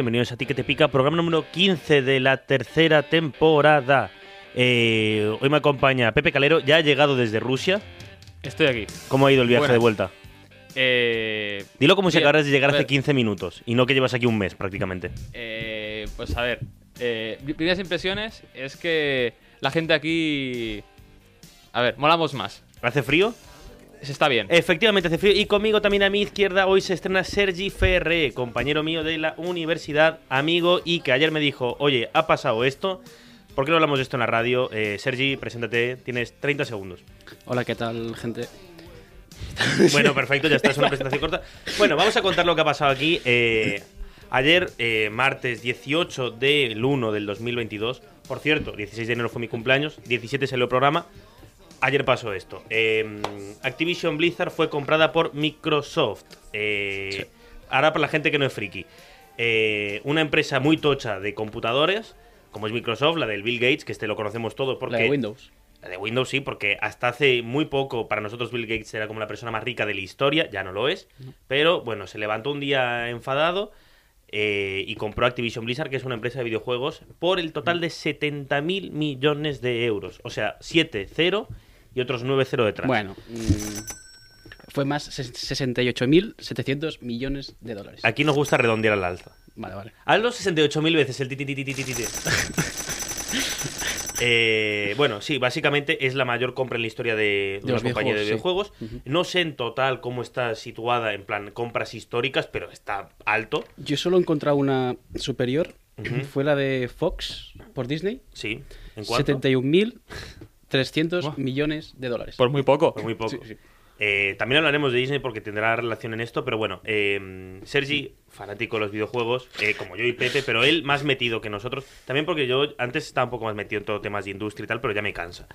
Bienvenidos a Ti que te pica, programa número 15 de la tercera temporada. Eh, hoy me acompaña Pepe Calero, ya ha llegado desde Rusia. Estoy aquí. ¿Cómo ha ido el viaje Buenas. de vuelta? Eh, Dilo como si bien, acabaras de llegar hace ver, 15 minutos y no que llevas aquí un mes prácticamente. eh, pues a ver, eh, primeras impresiones es que la gente aquí... A ver, molamos más. ¿Hace frío? Se está bien. Efectivamente hace frío. Y conmigo también a mi izquierda hoy se estrena Sergi Ferré, compañero mío de la universidad, amigo, y que ayer me dijo, oye, ha pasado esto, ¿por qué no hablamos de esto en la radio? Eh, Sergi, preséntate, tienes 30 segundos. Hola, ¿qué tal, gente? Bueno, perfecto, ya está, es una presentación corta. Bueno, vamos a contar lo que ha pasado aquí. Eh, ayer, eh, martes 18 del 1 del 2022, por cierto, 16 de enero fue mi cumpleaños, 17 salió el programa. Ayer pasó esto. Eh, Activision Blizzard fue comprada por Microsoft. Eh, Ahora para la gente que no es friki. Eh, una empresa muy tocha de computadores, como es Microsoft, la del Bill Gates, que este lo conocemos todos porque... La de Windows. La de Windows sí, porque hasta hace muy poco para nosotros Bill Gates era como la persona más rica de la historia, ya no lo es, pero bueno, se levantó un día enfadado eh, y compró Activision Blizzard, que es una empresa de videojuegos, por el total de 70 mil millones de euros. O sea, 7, 0 y otros 9, 0 detrás. Bueno, mm, fue más ses- 68.700 millones de dólares. Aquí nos gusta redondear al alza. Vale, vale. Hazlo 68.000 veces el. Eh, bueno, sí, básicamente es la mayor compra en la historia de, de De una compañía de videojuegos, videojuegos. No sé en total cómo está situada en plan compras históricas, pero está alto. Yo solo he encontrado una superior. Ujú. Fue la de Fox por Disney. Sí. ¿En cuánto? 71.300 Buah. millones de dólares. Por muy poco. Por muy poco. Sí, sí. Eh, también hablaremos de Disney porque tendrá relación en esto, pero bueno, eh, Sergi, fanático de los videojuegos, eh, como yo y Pepe, pero él más metido que nosotros. También porque yo antes estaba un poco más metido en todo temas de industria y tal, pero ya me cansa.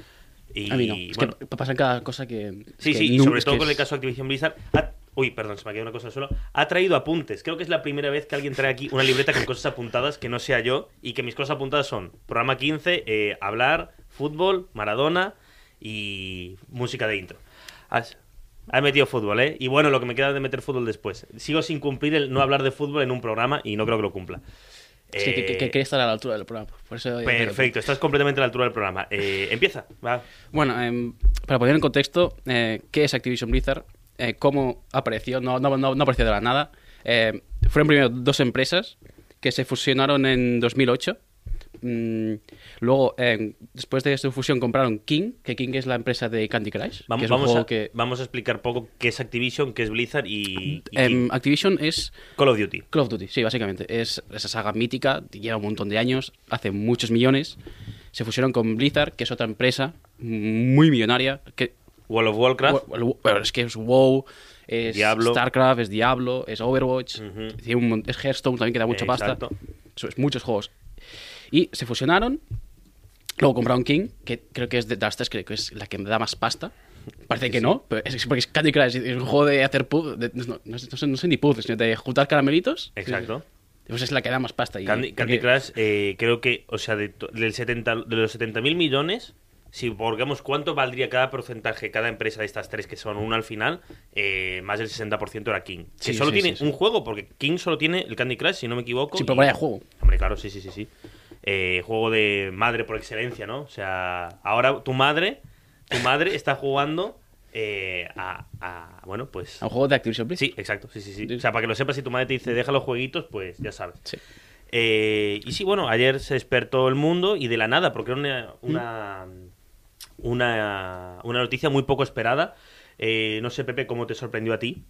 Y, A mí no. Es bueno, que pa- pasan cada cosa que. Sí, que sí, y sobre todo con el caso de Activision Blizzard. ha- Uy, perdón, se me ha quedado una cosa solo. Ha traído apuntes. Creo que es la primera vez que alguien trae aquí una libreta con cosas apuntadas que no sea yo y que mis cosas apuntadas son programa 15, eh, hablar, fútbol, Maradona y música de intro. Has, has metido fútbol, ¿eh? Y bueno, lo que me queda de meter fútbol después. Sigo sin cumplir el no hablar de fútbol en un programa y no creo que lo cumpla. Es que, que- que- Eh, que estar a la altura del programa. Por eso Perfecto, estás completamente a la altura del programa. Eh, empieza, va. Bueno, em, para poner en contexto, eh, ¿qué es Activision Blizzard? Eh, ¿Cómo apareció? No, no, no, no apareció de la nada. Eh, fueron primero dos empresas que se fusionaron en 2008. Mm, luego, eh, después de su fusión, compraron King, que King es la empresa de Candy Crush. Vamos, que es un vamos, juego a, que... vamos a explicar poco qué es Activision, qué es Blizzard y, y em. Activision es Call of Duty. Call of Duty, sí, básicamente. Es esa saga mítica, lleva un montón de años, hace muchos millones. Se fusionaron con Blizzard, que es otra empresa muy millonaria, que World of Warcraft. Bueno, es que es WoW, es Diablo. StarCraft, es Diablo, es Overwatch, es Hearthstone también que da mucha Exacto. pasta. Eso es muchos juegos. Y se fusionaron. Luego compraron King, que creo que es de tres, creo que es la que me da más pasta. Parece que no, pero es porque es Candy Crush, es un juego de hacer puzzles, no, no sé, no sé- no sé ni puzzles, sino de juntar caramelitos. Exacto. Pues es la que da más pasta. Y, Candy, Candy Crush, eh, creo que, o sea, de, del 70, de los 70 mil millones, si volvemos cuánto valdría cada porcentaje, cada empresa de estas tres que son una al final, eh, más del 60% era King. Que Sí, solo sí, tiene sí, un juego, porque King solo tiene el Candy Crush, si no me equivoco. Sí, y- pero vaya juego. Hombre, claro, sí, sí, sí, sí. Eh, juego de madre por excelencia, ¿no? O sea, ahora tu madre, tu madre está jugando eh, a, a- bueno, pues... A un juego de Activision Blizzard. Sí, exacto, sí, sí, sí. O sea, para que lo sepas, si tu madre te dice deja los jueguitos, pues ya sabes. Sí. Eh, y sí, bueno, ayer se despertó el mundo y de la nada, porque era una, una, una, una noticia muy poco esperada. Eh, no sé, Pepe, cómo te sorprendió a ti.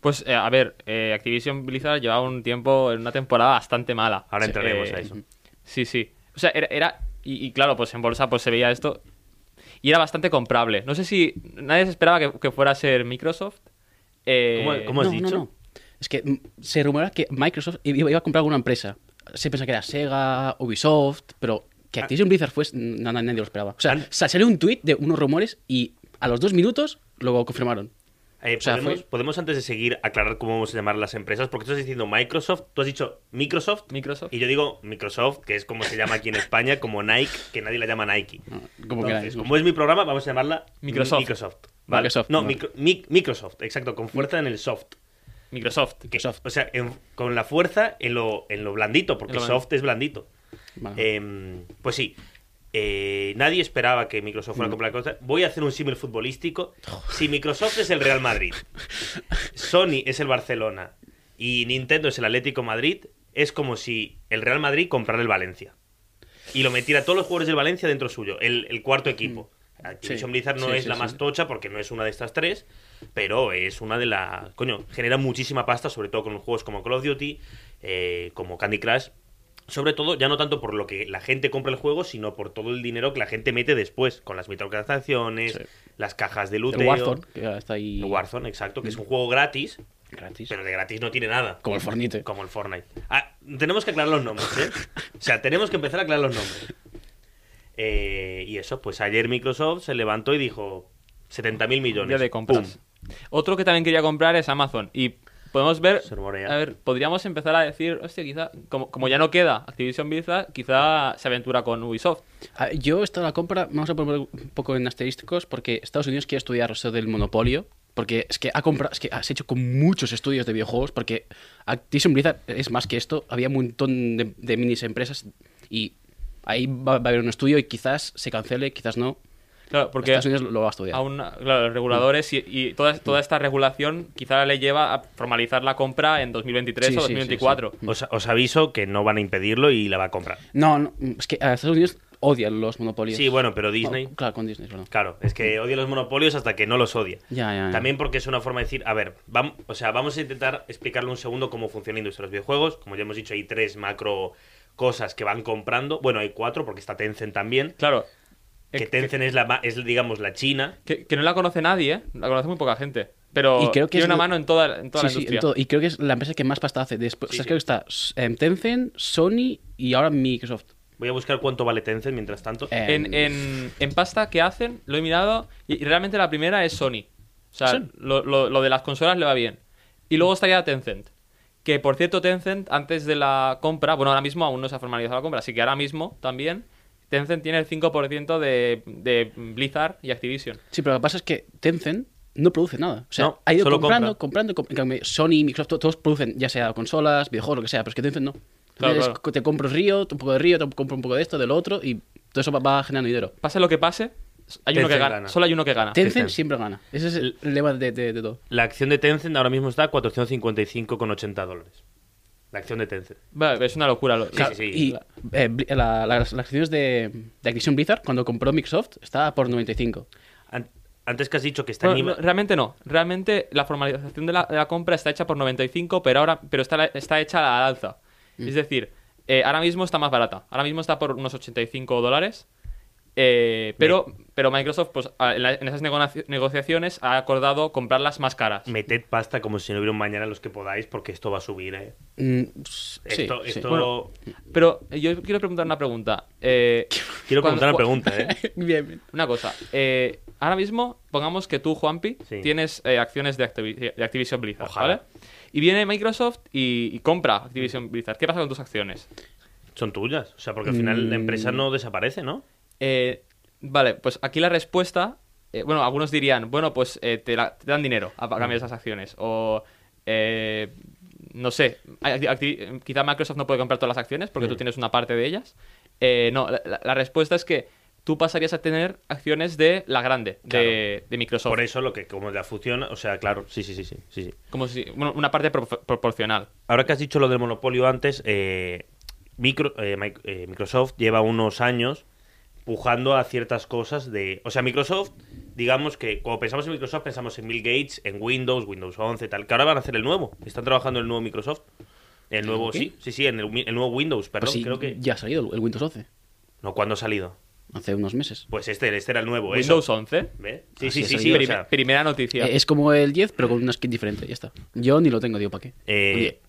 Pues, eh, a ver, eh, Activision Blizzard llevaba un tiempo, en una temporada bastante mala. Ahora entraremos eh, a eso. Sí, sí. O sea, era... era- y, y claro, pues en bolsa pues se veía esto y era bastante comprable. No sé si nadie se esperaba que, que fuera a ser Microsoft. Eh, ¿Cómo- cómo has no, dicho? No, no. Es que mm, se rumora que Microsoft iba iba a comprar alguna empresa. Se pensaba que era Sega, Ubisoft, pero que Activision Blizzard fue, no, no, nadie lo esperaba. O sea, salió un tweet de unos rumores y a los dos minutos lo confirmaron. Eh, O sea, ¿podemos, fue- podemos, antes de seguir, aclarar cómo vamos a llamar las empresas? Porque tú estás diciendo Microsoft, tú has dicho Microsoft, Microsoft. y yo digo Microsoft, que es como se llama aquí en España, como Nike, que nadie la llama Nike. No, como Entonces, queráis. como es mi programa, vamos a llamarla Microsoft. Microsoft. ¿vale? Microsoft, No, micro- Microsoft, exacto, con fuerza en el soft. Microsoft. Que- Microsoft. O sea, en- con la fuerza en lo, en lo blandito, porque lo soft es blandito. Vale. Em, pues sí. Eh, nadie esperaba que Microsoft fuera a comprar cosas. Voy a hacer un símil futbolístico. Si Microsoft es el Real Madrid, Sony es el Barcelona y Nintendo es el Atlético Madrid, es como si el Real Madrid comprara el Valencia. Y lo metiera todos los jugadores del Valencia dentro suyo, el, el cuarto equipo. Activision Sí, Blizzard no sí, es sí, la más tocha porque no es una de estas tres, pero es una de las... Coño, genera muchísima pasta, sobre todo con juegos como Call of Duty, eh, como Candy Crush. Sobre todo, ya no tanto por lo que la gente compra el juego, sino por todo el dinero que la gente mete después, con las microtransacciones, Sí. las cajas de El luteo. Warzone, que está ahí El Warzone, exacto, que es un juego gratis, gratis. pero de gratis no tiene nada. Como el Fornite. Como el Fortnite. Ah, tenemos que aclarar los nombres, ¿eh? O sea, tenemos que empezar a aclarar los nombres. Eh, y eso, pues ayer Microsoft se levantó y dijo 70.000 millones. Día de compras. ¡Pum! Otro que también quería comprar es Amazon. Y podemos ver. Se. A ver, podríamos empezar a decir, hostia, quizá. Como, como ya no queda Activision Blizzard, quizá se aventura con Ubisoft. Ah, Yo esta la compra, vamos a poner un poco en asterísticos, porque Estados Unidos quiere estudiar eso del monopolio, porque es que ha comprado, es que has hecho con muchos estudios de videojuegos, porque Activision Blizzard es más que esto, había un montón de, de minis empresas y ahí va, va a haber un estudio y quizás se cancele, quizás no. Claro, porque. Estados Unidos lo, va a estudiar. Aún, claro, los reguladores y, y toda, toda esta regulación quizá le lleva a formalizar la compra en 2023 Sí, o sí, sí, 2024. Os, os aviso que no van a impedirlo y la va a comprar. No, no, es que a Estados Unidos odian los monopolios. Sí, bueno, pero Disney. Oh, claro, con Disney, perdón. Claro, es que odia los monopolios hasta que no los odia. Ya, ya, ya. También porque es una forma de decir, a ver, vamos, o sea, vamos a intentar explicarle un segundo cómo funciona la industria de los videojuegos. Como ya hemos dicho, hay tres macro cosas que van comprando. Bueno, hay cuatro, porque está Tencent también. Claro. Que Eh, Tencent es, la, ma- es, digamos, la China. Que, que no la conoce nadie, ¿eh? La conoce muy poca gente. Pero Y creo que tiene es una lo- mano en toda, en toda Sí, la sí, industria. en todo. Y creo que es la empresa que más pasta hace. Después, Sí, o sea, sí. creo que está em, Tencent, Sony y ahora Microsoft. Voy a buscar cuánto vale Tencent mientras tanto. Eh, En, en, en pasta que hacen, lo he mirado, y realmente la primera es Sony. O sea, lo- lo de las consolas le va bien. Y luego está ya Tencent. Que por cierto, Tencent, antes de la compra, bueno, ahora mismo aún no se ha formalizado la compra, así que ahora mismo también, Tencent tiene el 5% de, de Blizzard y Activision. Sí, pero lo que pasa es que Tencent no produce nada. O sea, No, ha ido comprando, compra. comprando, Sony, Microsoft, to- todos producen, ya sea consolas, videojuegos, lo que sea, pero es que Tencent no. Claro, Entonces, claro. Te compro Río, un poco de Río, te compro un poco de esto, de lo otro, y todo eso va, va generando dinero. Pase lo que pase, hay uno que gana. gana. Solo hay uno que gana. Tencent Tencent. siempre gana. Ese es el, lema de, de- de todo. La acción de Tencent ahora mismo está a 455,80 dólares. La acción de Tencent. Vale, es una locura. lo- Sí, sí, sí. Y eh, la- las, las acciones de, de Activision Blizzard, cuando compró Microsoft, estaba por 95. An- Antes que has dicho que está Bueno, en no, IVA- realmente no. Realmente la formalización de la, de la compra está hecha por 95, pero ahora pero está, está hecha al alza. Mm. Es decir, eh, ahora mismo está más barata. Ahora mismo está por unos 85 dólares. Eh, pero, pero Microsoft, pues, en, la- en esas negocia- negociaciones ha acordado comprarlas más caras. Meted pasta como si no hubiera un mañana los que podáis, porque esto va a subir, ¿eh? Mm, sí, Esto, sí. esto... Bueno, Pero yo quiero preguntar una pregunta. Eh, Quiero cuando- preguntar una pregunta, ¿eh? Bien, bien. Una cosa. eh, ahora mismo, pongamos que tú, Juanpi, Sí. tienes eh, acciones de, Activi- de Activision Blizzard, Ojalá. ¿vale? Y viene Microsoft y, y compra Activision Blizzard. ¿Qué pasa con tus acciones? Son tuyas. O sea, porque al final la empresa Mm. no desaparece, ¿no? Eh, Vale, pues aquí la respuesta. eh, bueno, algunos dirían, bueno, pues eh, te, la- te dan dinero a, a cambio de esas acciones. O. eh, no sé, quizá Microsoft no puede comprar todas las acciones porque tú tienes una parte de ellas. Eh, no, la, respuesta es que tú pasarías a tener acciones de la grande, de, de Microsoft. Por eso lo que como la fusión, o sea, claro, sí, sí, sí, sí, sí. Como si. Bueno, una parte pro- proporcional. Ahora que has dicho lo del monopolio antes, eh, Micro- Mic- eh, Microsoft lleva unos años pujando a ciertas cosas de... O sea, Microsoft, digamos que cuando pensamos en Microsoft pensamos en Bill Gates, en Windows, Windows 11, tal, que ahora van a hacer el nuevo. Están trabajando en el nuevo Microsoft. El nuevo, ¿Qué? sí, sí, sí, en el, el nuevo Windows, perdón, Pues sí, creo que... ya ha salido el Windows 11, No, ¿cuándo ha salido? hace unos meses. Pues este, este era el nuevo, Windows eso. 11. ¿Ve? Sí, Así sí, sí, sí, o sea, primera noticia. Eh, Es como el 10, pero con una skin diferente, ya está. Yo ni lo tengo, digo, ¿para qué? eh, Oye,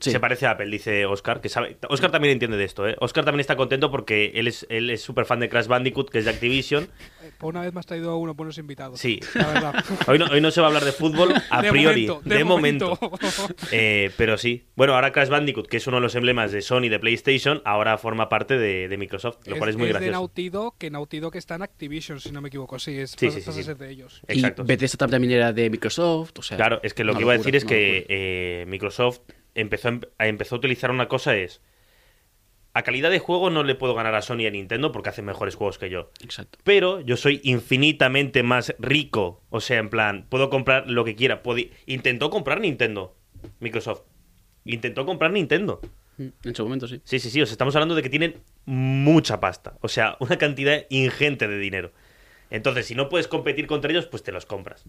sí. Se parece a Apple, dice Oscar, que sabe. Oscar también entiende de esto, ¿eh? Oscar también está contento porque él es él es súper fan de Crash Bandicoot, que es de Activision. Eh, Por una vez me has traído unos buenos invitados. Sí. La verdad. Hoy no, hoy no se va a hablar de fútbol a De priori, momento, de, de momento. momento. Eh, pero sí. Bueno, ahora Crash Bandicoot, que es uno de los emblemas de Sony de PlayStation, ahora forma parte de, de Microsoft, lo cual es, muy de gracioso. Naughty Dog, que Naughty Dog está en Activision, si no me equivoco. Sí, es, Sí, sí, sí, a sí. de ellos. Y Exacto. Bethesda también era de Microsoft, o sea... Claro, es que lo que iba a decir es que eh, Microsoft empezó, a em- a- empezó a utilizar una cosa es... A calidad de juego no le puedo ganar a Sony y a Nintendo porque hacen mejores juegos que yo. Exacto. pero yo soy infinitamente más rico. O sea, en plan, puedo comprar lo que quiera. Puedo- Intentó comprar Nintendo, Microsoft. Intentó comprar Nintendo. Mm, En su momento, sí. Sí, sí, sí. Os estamos hablando de que tienen mucha pasta. O sea, una cantidad ingente de dinero. Entonces, si no puedes competir contra ellos, pues te los compras.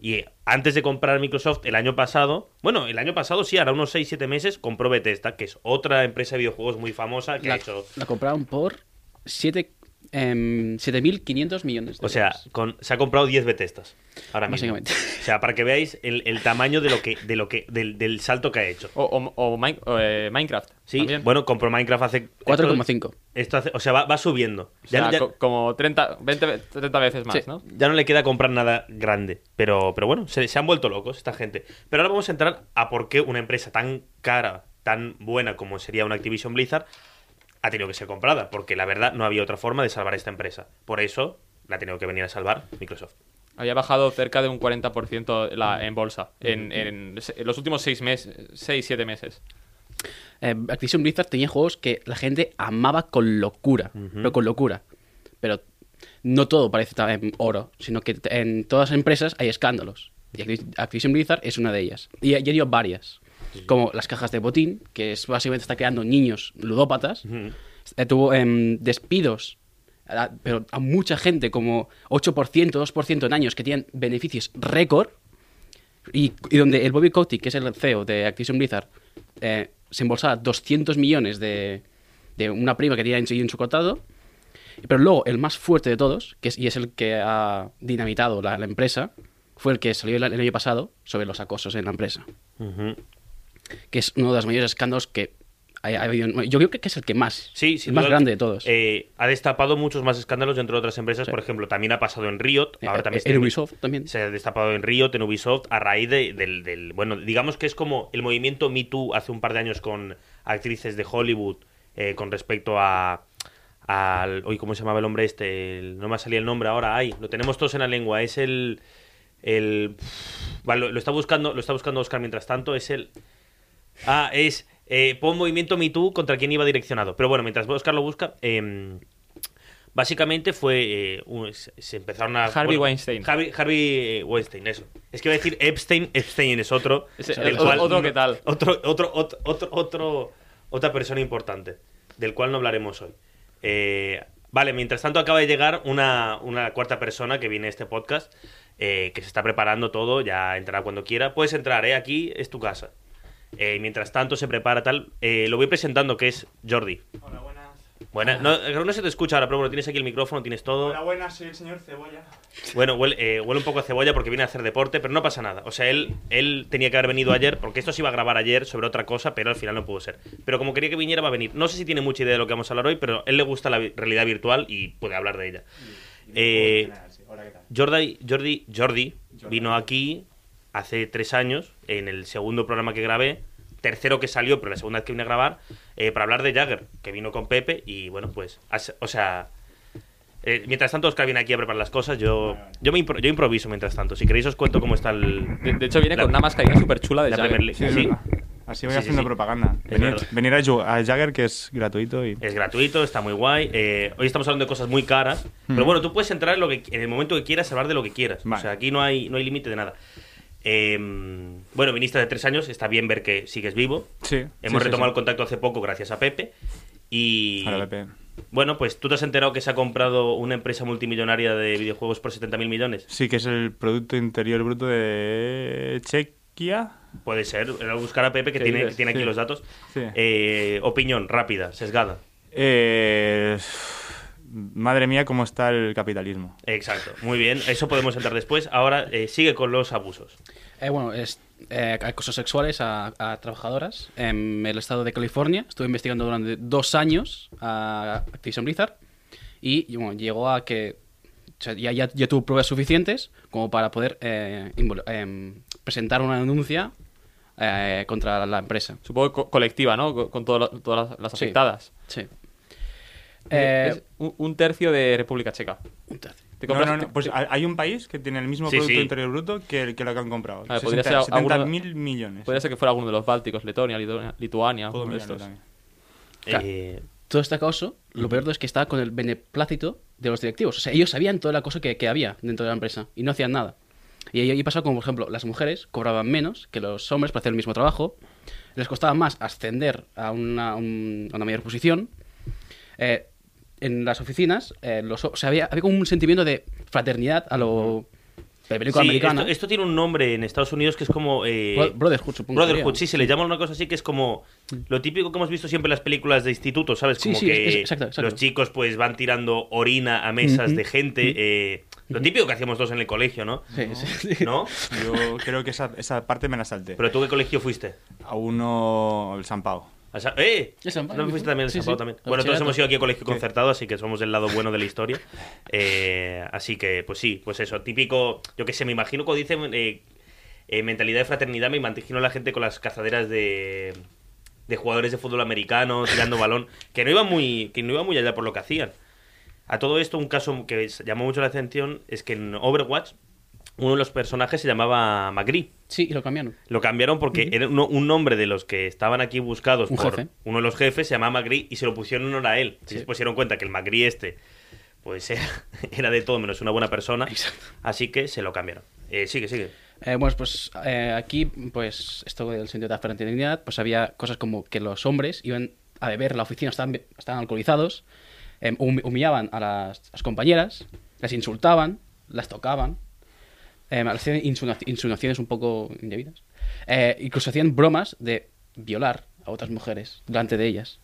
Y antes de comprar Microsoft el año pasado, bueno, el año pasado sí, ahora unos 6-7 meses, compró Bethesda, que es otra empresa de videojuegos muy famosa que La, ha hecho la compraron por 7 em, 7.500 millones de O sea, con- se ha comprado 10 Bethesdas. Ahora mismo. Básicamente. O sea, para que veáis el, el tamaño de lo que, de lo que, del, del salto que ha hecho. O, o- o Min- o, eh, Minecraft. Sí, también. bueno, compró Minecraft hace. 4,5. Esto hace, o sea, va, va subiendo. O sea, Ya, ya- co- como 30, 20, ve- 30 veces más, Sí. ¿no? ya no le queda comprar nada grande. Pero, pero bueno, se, se han vuelto locos esta gente. Pero ahora vamos a entrar a por qué una empresa tan cara, tan buena como sería una Activision Blizzard, ha tenido que ser comprada. Porque la verdad no había otra forma de salvar esta empresa. Por eso la ha tenido que venir a salvar Microsoft. Había bajado cerca de un 40% la, en bolsa en, en en los últimos 6 meses, 6, 7 meses. Eh, Activision Blizzard tenía juegos que la gente amaba con locura, pero con locura. Pero no todo parece también oro, sino que en todas las empresas hay escándalos. Y Activ- Activision Blizzard es una de ellas. Y ya dio varias. Como las cajas de botín, que es básicamente está creando niños ludópatas. Eh, tuvo em, despidos, a- pero a mucha gente, como 8%, 2% en años, que tienen beneficios récord. Y, y donde el Bobby Kotick, que es el CEO de Activision Blizzard, eh, se embolsaba 200 millones de, de una prima que tenía en su, en su contrato. Pero luego, el más fuerte de todos, que es, y es el que ha dinamitado la, la empresa, fue el que salió el, el año pasado sobre los acosos en la empresa. Ujú. Que es uno de los mayores escándalos que ha, ha habido. Yo creo que es el que más. Sí, el sin más duda, grande de todos. eh, ha destapado muchos más escándalos dentro de otras empresas. Sí. Por ejemplo, también ha pasado en Riot. Ahora Eh, también eh, está en Ubisoft también. Se ha destapado en Riot, en Ubisoft, a raíz de- del, del- Bueno, digamos que es como el movimiento Me Too hace un par de años con actrices de Hollywood eh, con respecto a. Al, hoy, ¿cómo se llamaba el hombre este? El- no me ha salido el nombre ahora. Ay, lo tenemos todos en la lengua. Es el. el vale, lo, lo está buscando, lo está buscando Oscar mientras tanto. Es el. Ah, es. Eh, pon movimiento Me Too contra quién iba direccionado. Pero bueno, mientras Oscar lo busca. em, básicamente fue. eh, un- se empezaron a. Harvey Weinstein. Harvey, Harvey, eh, Weinstein, eso. Es que iba a decir Epstein. Epstein es otro. Otro- cual otro no- que tal. Otro, otro, otro, otro, otro- otra persona importante. Del cual no hablaremos hoy. Eh, vale, mientras tanto acaba de llegar una, una cuarta persona que viene a este podcast. eh, que se está preparando todo, ya entrará cuando quiera. Puedes entrar, ¿eh? Aquí es tu casa. Eh, mientras tanto se prepara tal. eh, lo voy presentando, que es Jordi. Hola, buenas. Buena, no, creo que no se te escucha ahora, pero bueno, tienes aquí el micrófono, tienes todo. Hola, buenas, soy el señor Cebolla. Bueno, huele, eh, huele un poco a cebolla porque viene a hacer deporte, pero no pasa nada. O sea, él, él tenía que haber venido ayer, porque esto se iba a grabar ayer sobre otra cosa, pero al final no pudo ser. Pero como quería que viniera, va a venir. No sé si tiene mucha idea de lo que vamos a hablar hoy, pero él le gusta la realidad virtual y puede hablar de ella. Eh, Jordi, Jordi Jordi. vino aquí hace tres años, en el segundo programa que grabé, tercero que salió, pero la segunda vez que vine a grabar, eh, para hablar de Jagger, que vino con Pepe y bueno, pues, has- o sea, Eh, mientras tanto, Oscar viene aquí a preparar las cosas. Yo, yo, me impro- yo improviso mientras tanto. Si queréis, os cuento cómo está el. De, de hecho, viene La- con una mascarilla súper chula de la Jagger. Premier League. Sí. Así voy Sí, haciendo sí. propaganda. Venir, venir a, a Jagger, que es gratuito y... Es gratuito, está muy guay. Eh, hoy estamos hablando de cosas muy caras. Pero bueno, tú puedes entrar en, lo que, en el momento que quieras, hablar de lo que quieras. Vale. O sea, aquí no hay, no hay límite de nada. Eh, bueno, viniste de tres años. Está bien ver que sigues vivo. Sí. Hemos sí, retomado sí. el contacto hace poco gracias a Pepe. Y. Hola, Pepe. Bueno, pues tú te has enterado que se ha comprado una empresa multimillonaria de videojuegos por 70.000 millones. Sí, que es el Producto Interior Bruto de Chequia. Puede ser. Buscar a Pepe que ¿Qué tiene, dices? tiene aquí los datos. Sí. Eh, opinión rápida, sesgada. Eh, madre mía, cómo está el capitalismo. Exacto. Muy bien. Eso podemos entrar después. Ahora eh, sigue con los abusos. Eh, bueno, es eh, acosos sexuales a, a trabajadoras en el estado de California. Estuve investigando durante dos años a Activision Blizzard y bueno, llegó a que o sea, ya, ya, ya tuvo pruebas suficientes como para poder eh, em, presentar una denuncia eh, contra la empresa. Supongo co- colectiva, ¿no? Co- Con lo- todas las, las Sí. afectadas. Sí. Eh, es un, un tercio de República Checa. un tercio. Te No, compras- no, no, Pues hay un país que tiene el mismo Sí, Producto sí. Interior Bruto que el que lo que han comprado. Podría 60 ser alguno- 70 mil millones. Podría ser que fuera alguno de los bálticos, Letonia, Lituania, Lituania de estos. Eh, Todo este acoso, lo peor es que estaba con el beneplácito de los directivos. O sea, ellos sabían todo el acoso que, que había dentro de la empresa y no hacían nada. Y ahí ahí pasó como, por ejemplo, las mujeres cobraban menos que los hombres para hacer el mismo trabajo, les costaba más ascender a una, un- a una mayor posición. Eh, en las oficinas, eh, los, o sea, había, había como un sentimiento de fraternidad a lo de película sí, americana. Esto, esto tiene un nombre en Estados Unidos que es como. eh, Bro- Brotherhood, supongo. Brotherhood, sí, se le llama una cosa así que es como lo típico que hemos visto siempre en las películas de instituto, ¿sabes? Como sí, que es- es- exacto, exacto. los chicos pues van tirando orina a mesas de gente. eh, lo típico que hacíamos todos en el colegio, ¿no? Sí, sí, sí. ¿No? Yo creo que esa, esa parte me la salté. Pero tú, ¿qué colegio fuiste? A uno, el San Pau. ¿A Sa- ¡Eh! ¿El? ¿No fuiste también Sí, sí. Bueno, todos hemos ido aquí a colegio concertado, así que somos del lado bueno de la historia. Eh, así que, pues sí, pues eso, típico, yo que sé, me imagino cuando dicen eh, eh, mentalidad de fraternidad, me imagino la gente con las cazaderas de, de jugadores de fútbol americano, tirando balón, que no iba muy, que no iba muy allá por lo que hacían. A todo esto, un caso que llamó mucho la atención es que en Overwatch uno de los personajes se llamaba McGree. Sí, y lo cambiaron. Lo cambiaron porque era uno- un nombre de los que estaban aquí buscados Un por jefe. uno de los jefes, se llamaba Magri y se lo pusieron en honor a él. Sí. se dieron cuenta que el Magri este, pues era, era de todo menos una buena persona. Exacto. Así que se lo cambiaron. Eh, sigue, sigue. Eh, bueno, pues eh, aquí, pues esto del sentido de la fraternidad, pues había cosas como que los hombres iban a beber la oficina, estaban, estaban alcoholizados, eh, humi- humillaban a las, las compañeras, las insultaban, las tocaban, eh, hacían insinu- insinuaciones un poco indebidas, eh, incluso hacían bromas de violar a otras mujeres delante de ellas.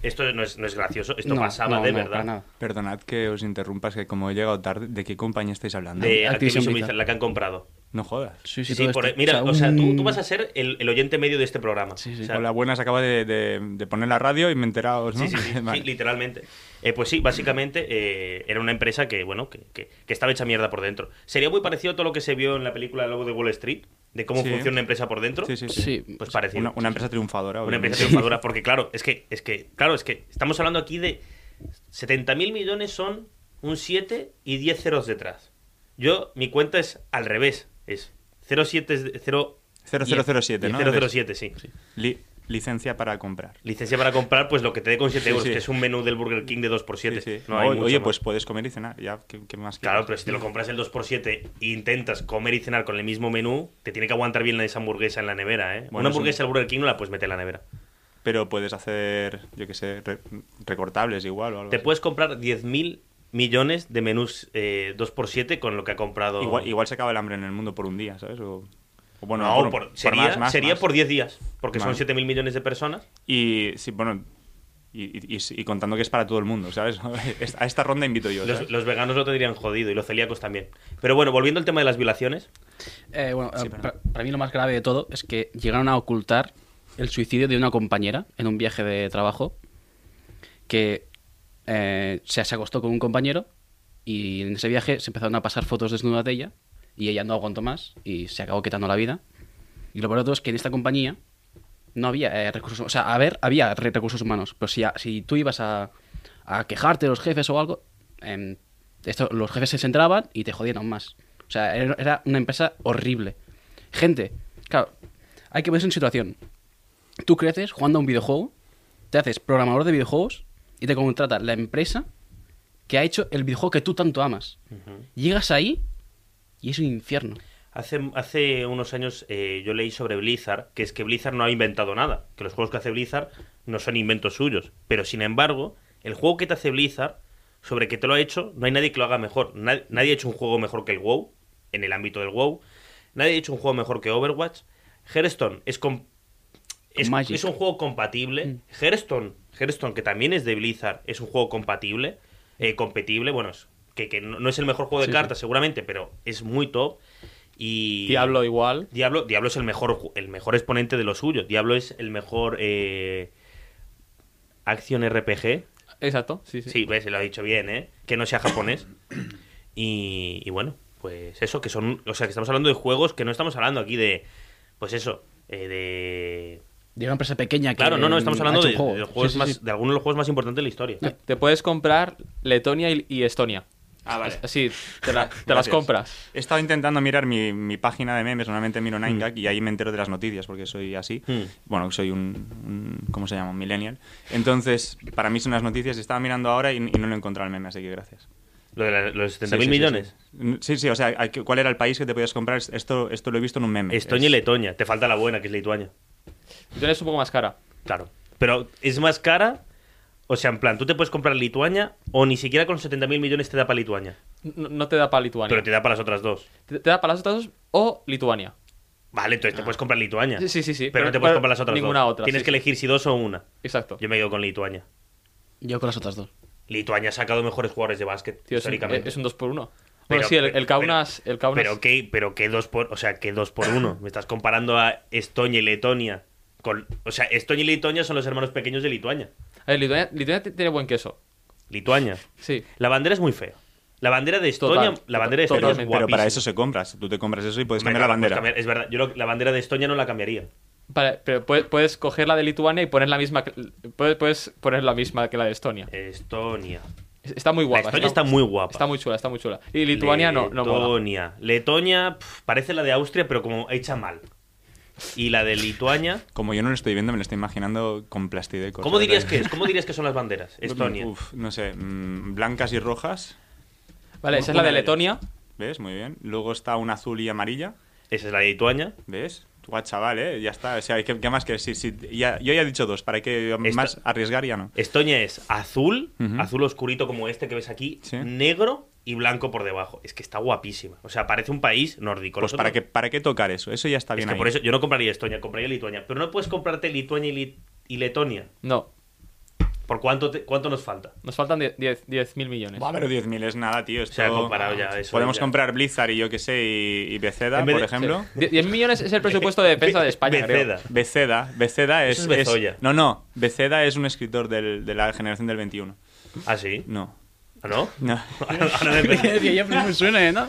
Esto no es, no es gracioso, esto No, pasaba no, de no, verdad. para nada. Perdonad que os interrumpas, que como he llegado tarde, ¿de qué compañía estáis hablando? De Activision. Blizzard, la que han comprado. No jodas. Sí, Sí, sí, por- mira, o sea, tú, un- tú vas a ser el, el oyente medio de este programa. Sí, sí. O sea, Hola, buenas, acaba de, de- de poner la radio y me he enterado, ¿no? Sí, sí, sí, sí, Vale. literalmente. Eh, pues sí, básicamente eh, era una empresa que, bueno, que, que- que estaba hecha mierda por dentro. Sería muy parecido a todo lo que se vio en la película El Lobo de Wall Street, de cómo Sí. funciona una empresa por dentro. Sí, sí, sí. Sí, Pues parecido. Una, una empresa triunfadora. Una empresa triunfadora, porque claro, es que, es que, claro, es que estamos hablando aquí de 70.000 millones son un 7 y 10 ceros detrás. Yo, mi cuenta es al revés, es 07 es de- 0 0007, ¿no? 007, sí. Li- licencia para comprar. Licencia para comprar, pues lo que te dé con 7 Sí, euros, sí. que es un menú del Burger King de 2x7. Sí, sí. No hay O- mucho Oye, más. pues puedes comer y cenar. Ya, ¿qué, qué más Claro, quieres? pero si te lo compras el 2x7 e intentas comer y cenar con el mismo menú, te tiene que aguantar bien esa hamburguesa en la nevera, ¿eh? Bueno, Una es un- hamburguesa al Burger King no la puedes meter en la nevera. Pero puedes hacer, yo qué sé, re- recortables igual o algo Te así. puedes comprar 10.000 millones de menús eh, 2x7 con lo que ha comprado... Igual, igual se acaba el hambre en el mundo por un día, ¿sabes? O, o bueno, no, por- por- por sería, más, más, sería más. por 10 días, porque son Vale. 7.000 millones de personas. Y sí, bueno, y, y- y- y contando que es para todo el mundo, ¿sabes? A esta ronda invito yo. Los, los veganos lo tendrían jodido y los celíacos también. Pero bueno, volviendo al tema de las violaciones, Eh, bueno, Sí, eh, para mí lo más grave de todo es que llegaron a ocultar el suicidio de una compañera en un viaje de trabajo que eh, se, se acostó con un compañero y en ese viaje se empezaron a pasar fotos desnudas de ella y ella no aguantó más y se acabó quitando la vida. Y lo peor de todo es que en esta compañía no había eh, recursos, o sea, a ver, había re- recursos humanos, pero si, si tú ibas a, quejarte de los jefes o algo, em, esto, los jefes se centraban y te jodían más. O sea, era, una empresa horrible. Gente, claro, hay que verse en situación. Tú creces jugando a un videojuego, te haces programador de videojuegos y te contrata la empresa que ha hecho el videojuego que tú tanto amas. Llegas ahí y es un infierno. Hace, hace unos años eh, yo leí sobre Blizzard, que es que Blizzard no ha inventado nada, que los juegos que hace Blizzard no son inventos suyos, pero sin embargo, el juego que te hace Blizzard, sobre que te lo ha hecho, no hay nadie que lo haga mejor. Na- nadie ha hecho un juego mejor que el WoW, en el ámbito del WoW, nadie ha hecho un juego mejor que Overwatch. Hearthstone es, es, es un juego compatible. Hearthstone, Hearthstone, que también es de Blizzard, es un juego compatible, eh, competible, bueno, es- que, que no no es el mejor juego de Sí, sí. cartas seguramente, pero es muy top. Y Diablo igual. Diablo, Diablo es el mejor, el mejor exponente de lo suyo. Diablo es el mejor eh, acción RPG. Exacto, sí, sí. Sí, ves, se lo ha dicho bien, ¿eh? Que no sea japonés. Y, y bueno, pues eso, que son. O sea, que estamos hablando de juegos que no estamos hablando aquí de. Pues eso, eh, de. De una empresa pequeña que Claro, no, no, estamos ha hablando de, un juego. de los juegos Sí, sí, más, sí. de algunos de los juegos más importantes de la historia. Te, te puedes comprar Letonia y, y Estonia. Ah, vale. Así, te, la- te las compras. He estado intentando mirar mi, mi página de memes, normalmente miro 9gag y ahí me entero de las noticias porque soy así. Mm. Bueno, soy un, un- ¿cómo se llama? Un millennial. Entonces, para mí son las noticias. Estaba mirando ahora y, y no lo he encontrado el meme, así que gracias. Lo de la- los 70.000 Sí, sí, sí, millones. Sí, sí, sí, o sea, ¿cuál era el país que te podías comprar? Esto, esto lo he visto en un meme. Estonia y Letonia. Te falta la buena, que es Lituania. Letonia es un poco más cara. Claro. Pero es más cara. O sea, en plan, tú te puedes comprar Lituania o ni siquiera con 70.000 millones te da para Lituania. No, no te da para Lituania. Pero te da para las otras dos. te, te da para las otras dos o Lituania. Vale, entonces te puedes comprar Lituania. Sí, sí, sí. Pero, no te puedes pero comprar las otras ninguna dos. otra, Tienes sí, que sí. elegir si dos o una. Exacto. Yo me quedo con Lituania. Yo con las otras dos. Lituania ha sacado mejores jugadores de básquet, Tío, es un, históricamente. es un 2 por 1 Pero- Bueno, sí, el, pero- el Kaunas. el Kaunas Pero qué, pero qué dos por, o sea, qué dos por uno. Me estás comparando a Estonia y Letonia. Con, o sea, Estonia y Letonia son los hermanos pequeños de Lituania. A ver, Lituania, Lituania tiene buen queso. Lituania. Sí. La bandera es muy fea. La bandera de Estonia, Total, la bandera de Estonia es totalmente. Pero para eso se compras. Tú te compras eso y puedes cambiar la bandera. cambiar- es verdad, yo la bandera de Estonia no la cambiaría. Vale, pero puedes, puedes coger la de Lituania y poner la misma. que- Puedes, puedes poner la misma que la de Estonia. Estonia. Es- Está muy La guapa. Estonia está muy guapa. Está muy chula, está muy chula. Y Lituania no, no mola. Letonia. Letonia parece la de Austria, pero como hecha mal. Y la de Lituania. Como yo no lo estoy viendo, me lo estoy imaginando con plastideco. ¿Cómo dirías que es? ¿Cómo dirías que son las banderas? Estonia. Uf, no sé, mm, blancas y rojas. Vale, esa es la Una de. Letonia. ¿Ves? Muy bien. Luego está un azul y amarilla. Esa es la de Lituania. ¿Ves? Guau, chaval, ¿eh? Ya está. O sea, ¿qué, qué más que sí, sí, ya, Yo ya he dicho dos. ¿Para que más arriesgar ya no? Estonia es azul, azul oscurito como este que ves aquí, Sí. negro y blanco por debajo. Es que está guapísima. O sea, parece un país nórdico. Pues ¿para qué, ¿para qué tocar eso? Eso ya está Es bien que ahí. por eso yo no compraría Estonia, compraría Lituania. Pero no puedes comprarte Lituania y, Lit- y Letonia. No, ¿Por cuánto, te- cuánto nos falta? nos faltan 10.000 millones. Buah, pero 10.000 es nada, tío. Esto... Se ha comparado ya, eso Podemos ya. comprar Blizzard y yo qué sé, y, y Beceda, por de- ejemplo. Sí. Die- 10 millones es el presupuesto de defensa de España, creo. Beceda. Beceda. Beceda es. Eso es Bezoya. No, no. Beceda es un escritor del- de la generación del 21. ¿Ah, sí? No. ¿Ah, no? No. Ahora me- Decía, ya pues, me suena,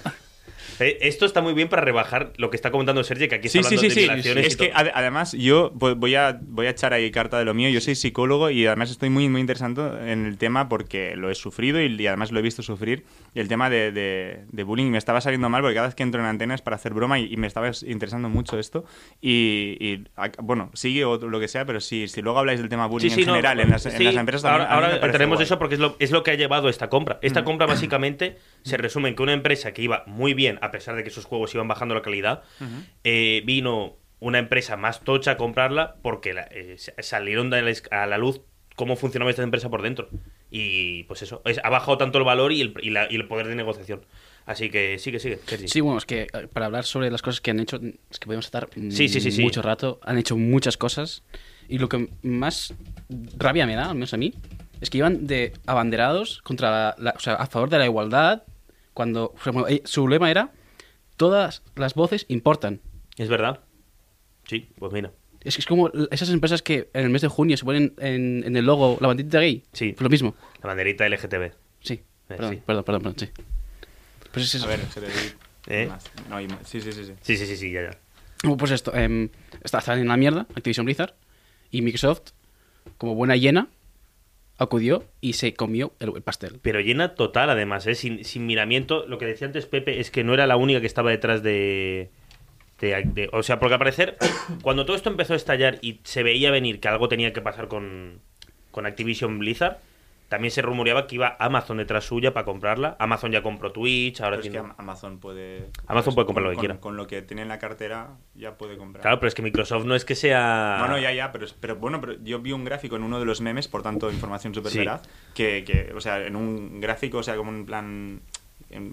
¿eh? Esto está muy bien para rebajar lo que está comentando Sergio, que aquí Sí, está sí, hablando sí, de sí. violaciones Es y que ade- además yo vo- voy a, voy a echar ahí carta de lo mío. Yo soy psicólogo y además estoy muy, muy interesado en el tema porque lo he sufrido y, y además lo he visto sufrir. Y el tema de, de- de bullying me estaba saliendo mal porque cada vez que entro en antenas para hacer broma y, y me estaba interesando mucho esto. Y, y, a- bueno, sigue o lo que sea, pero si, si luego habláis del tema bullying en no, general en, las, en las empresas también. Ahora, me ahora tenemos guay. eso porque es lo, es lo que ha llevado esta compra. Esta compra básicamente se resume en que una empresa que iba muy bien, a pesar de que sus juegos iban bajando la calidad, eh, vino una empresa más tocha a comprarla porque la- eh, sa- salieron de la a la luz cómo funcionaba esta empresa por dentro. Y pues eso, es- ha bajado tanto el valor y el, y la- y el poder de negociación. Así que sigue, sigue. Sergi. Sí, bueno, es que eh, para hablar sobre las cosas que han hecho, es que podemos estar Sí, sí, sí, sí. mucho rato. Han hecho muchas cosas. Y lo que más rabia me da, al menos a mí, es que iban de abanderados contra la, la- o sea, a favor de la igualdad, cuando o sea, bueno, eh, su lema era todas las voces importan. Es verdad. Sí, pues mira. Es que es como esas empresas que en el mes de junio se ponen en, en el logo la bandita gay. Sí. Pues lo mismo. La banderita LGTB. Sí. Perdón, Eh, sí. perdón, perdón, perdón, sí. Pues es eso. A ver, se le di ¿Eh? más. No, hay más. Sí, sí, sí. sí. Sí, sí, sí, sí, ya, ya. Bueno, Pues esto, em, está, está en la mierda, Activision Blizzard, y Microsoft, como buena hiena, acudió y se comió el, el pastel. Pero llena total, además, ¿eh? sin, sin miramiento. Lo que decía antes Pepe es que no era la única que estaba detrás de, de- de- O sea, porque al parecer, cuando todo esto empezó a estallar y se veía venir que algo tenía que pasar con, con Activision Blizzard, también se rumoreaba que iba Amazon detrás suya para comprarla. Amazon ya compró Twitch, ahora Pero es que tiene... Am- Amazon puede. Amazon puede comprar lo que con- quiera. Con lo que tiene en la cartera ya puede comprar. Claro, pero es que Microsoft no es que sea... Bueno, ya, ya, pero, pero bueno, pero yo vi un gráfico en uno de los memes, por tanto, información súper Sí. veraz, que, que, o sea, en un gráfico, o sea, como en plan,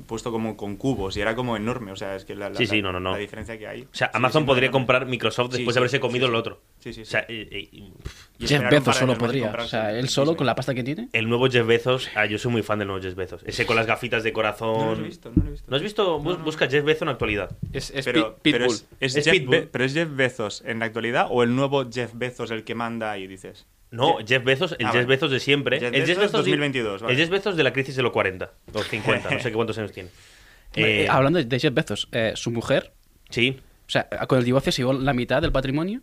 puesto como con cubos, y era como enorme, o sea, es que la, la- Sí, sí, no, no, no. la diferencia que hay. O sea, Amazon siendo podría comprar Microsoft Sí, después sí, de haberse sí, comido sí, el sí. otro. Sí, sí, O sí. sea, eh, eh, Y Jeff Bezos solo y podría. O sea, el él solo, con la pasta que tiene. el nuevo Jeff Bezos... Ah, yo soy muy fan del nuevo Jeff Bezos. Ese con las gafitas de corazón... No lo he visto, no lo he visto. ¿No has visto? Bus- Busca Jeff Bezos en actualidad. Es, es Pero, Pi- pero Pitbull. es, es Es Jeff Pitbull. Be- pero es Jeff Bezos en la actualidad o el nuevo Jeff Bezos el que manda ahí, dices. No, Jeff Bezos, el Ah, Jeff. Bezos de siempre. Jeff el Bezos 2022, vale. El Jeff Bezos de la crisis de los 40, los 50, no sé qué cuántos años tiene. Eh, Eh, hablando de Jeff Bezos, eh, su mujer, Sí, o sea, con el divorcio se llevó la mitad del patrimonio.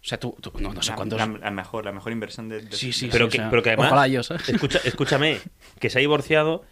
O sea, tú, tú- no, no sé la, cuántos. la- la mejor, la mejor inversión de, de- Sí, sí, pero, o que, sea, pero que además. ojalá yo, ¿sabes? escucha- escúchame, que se ha divorciado.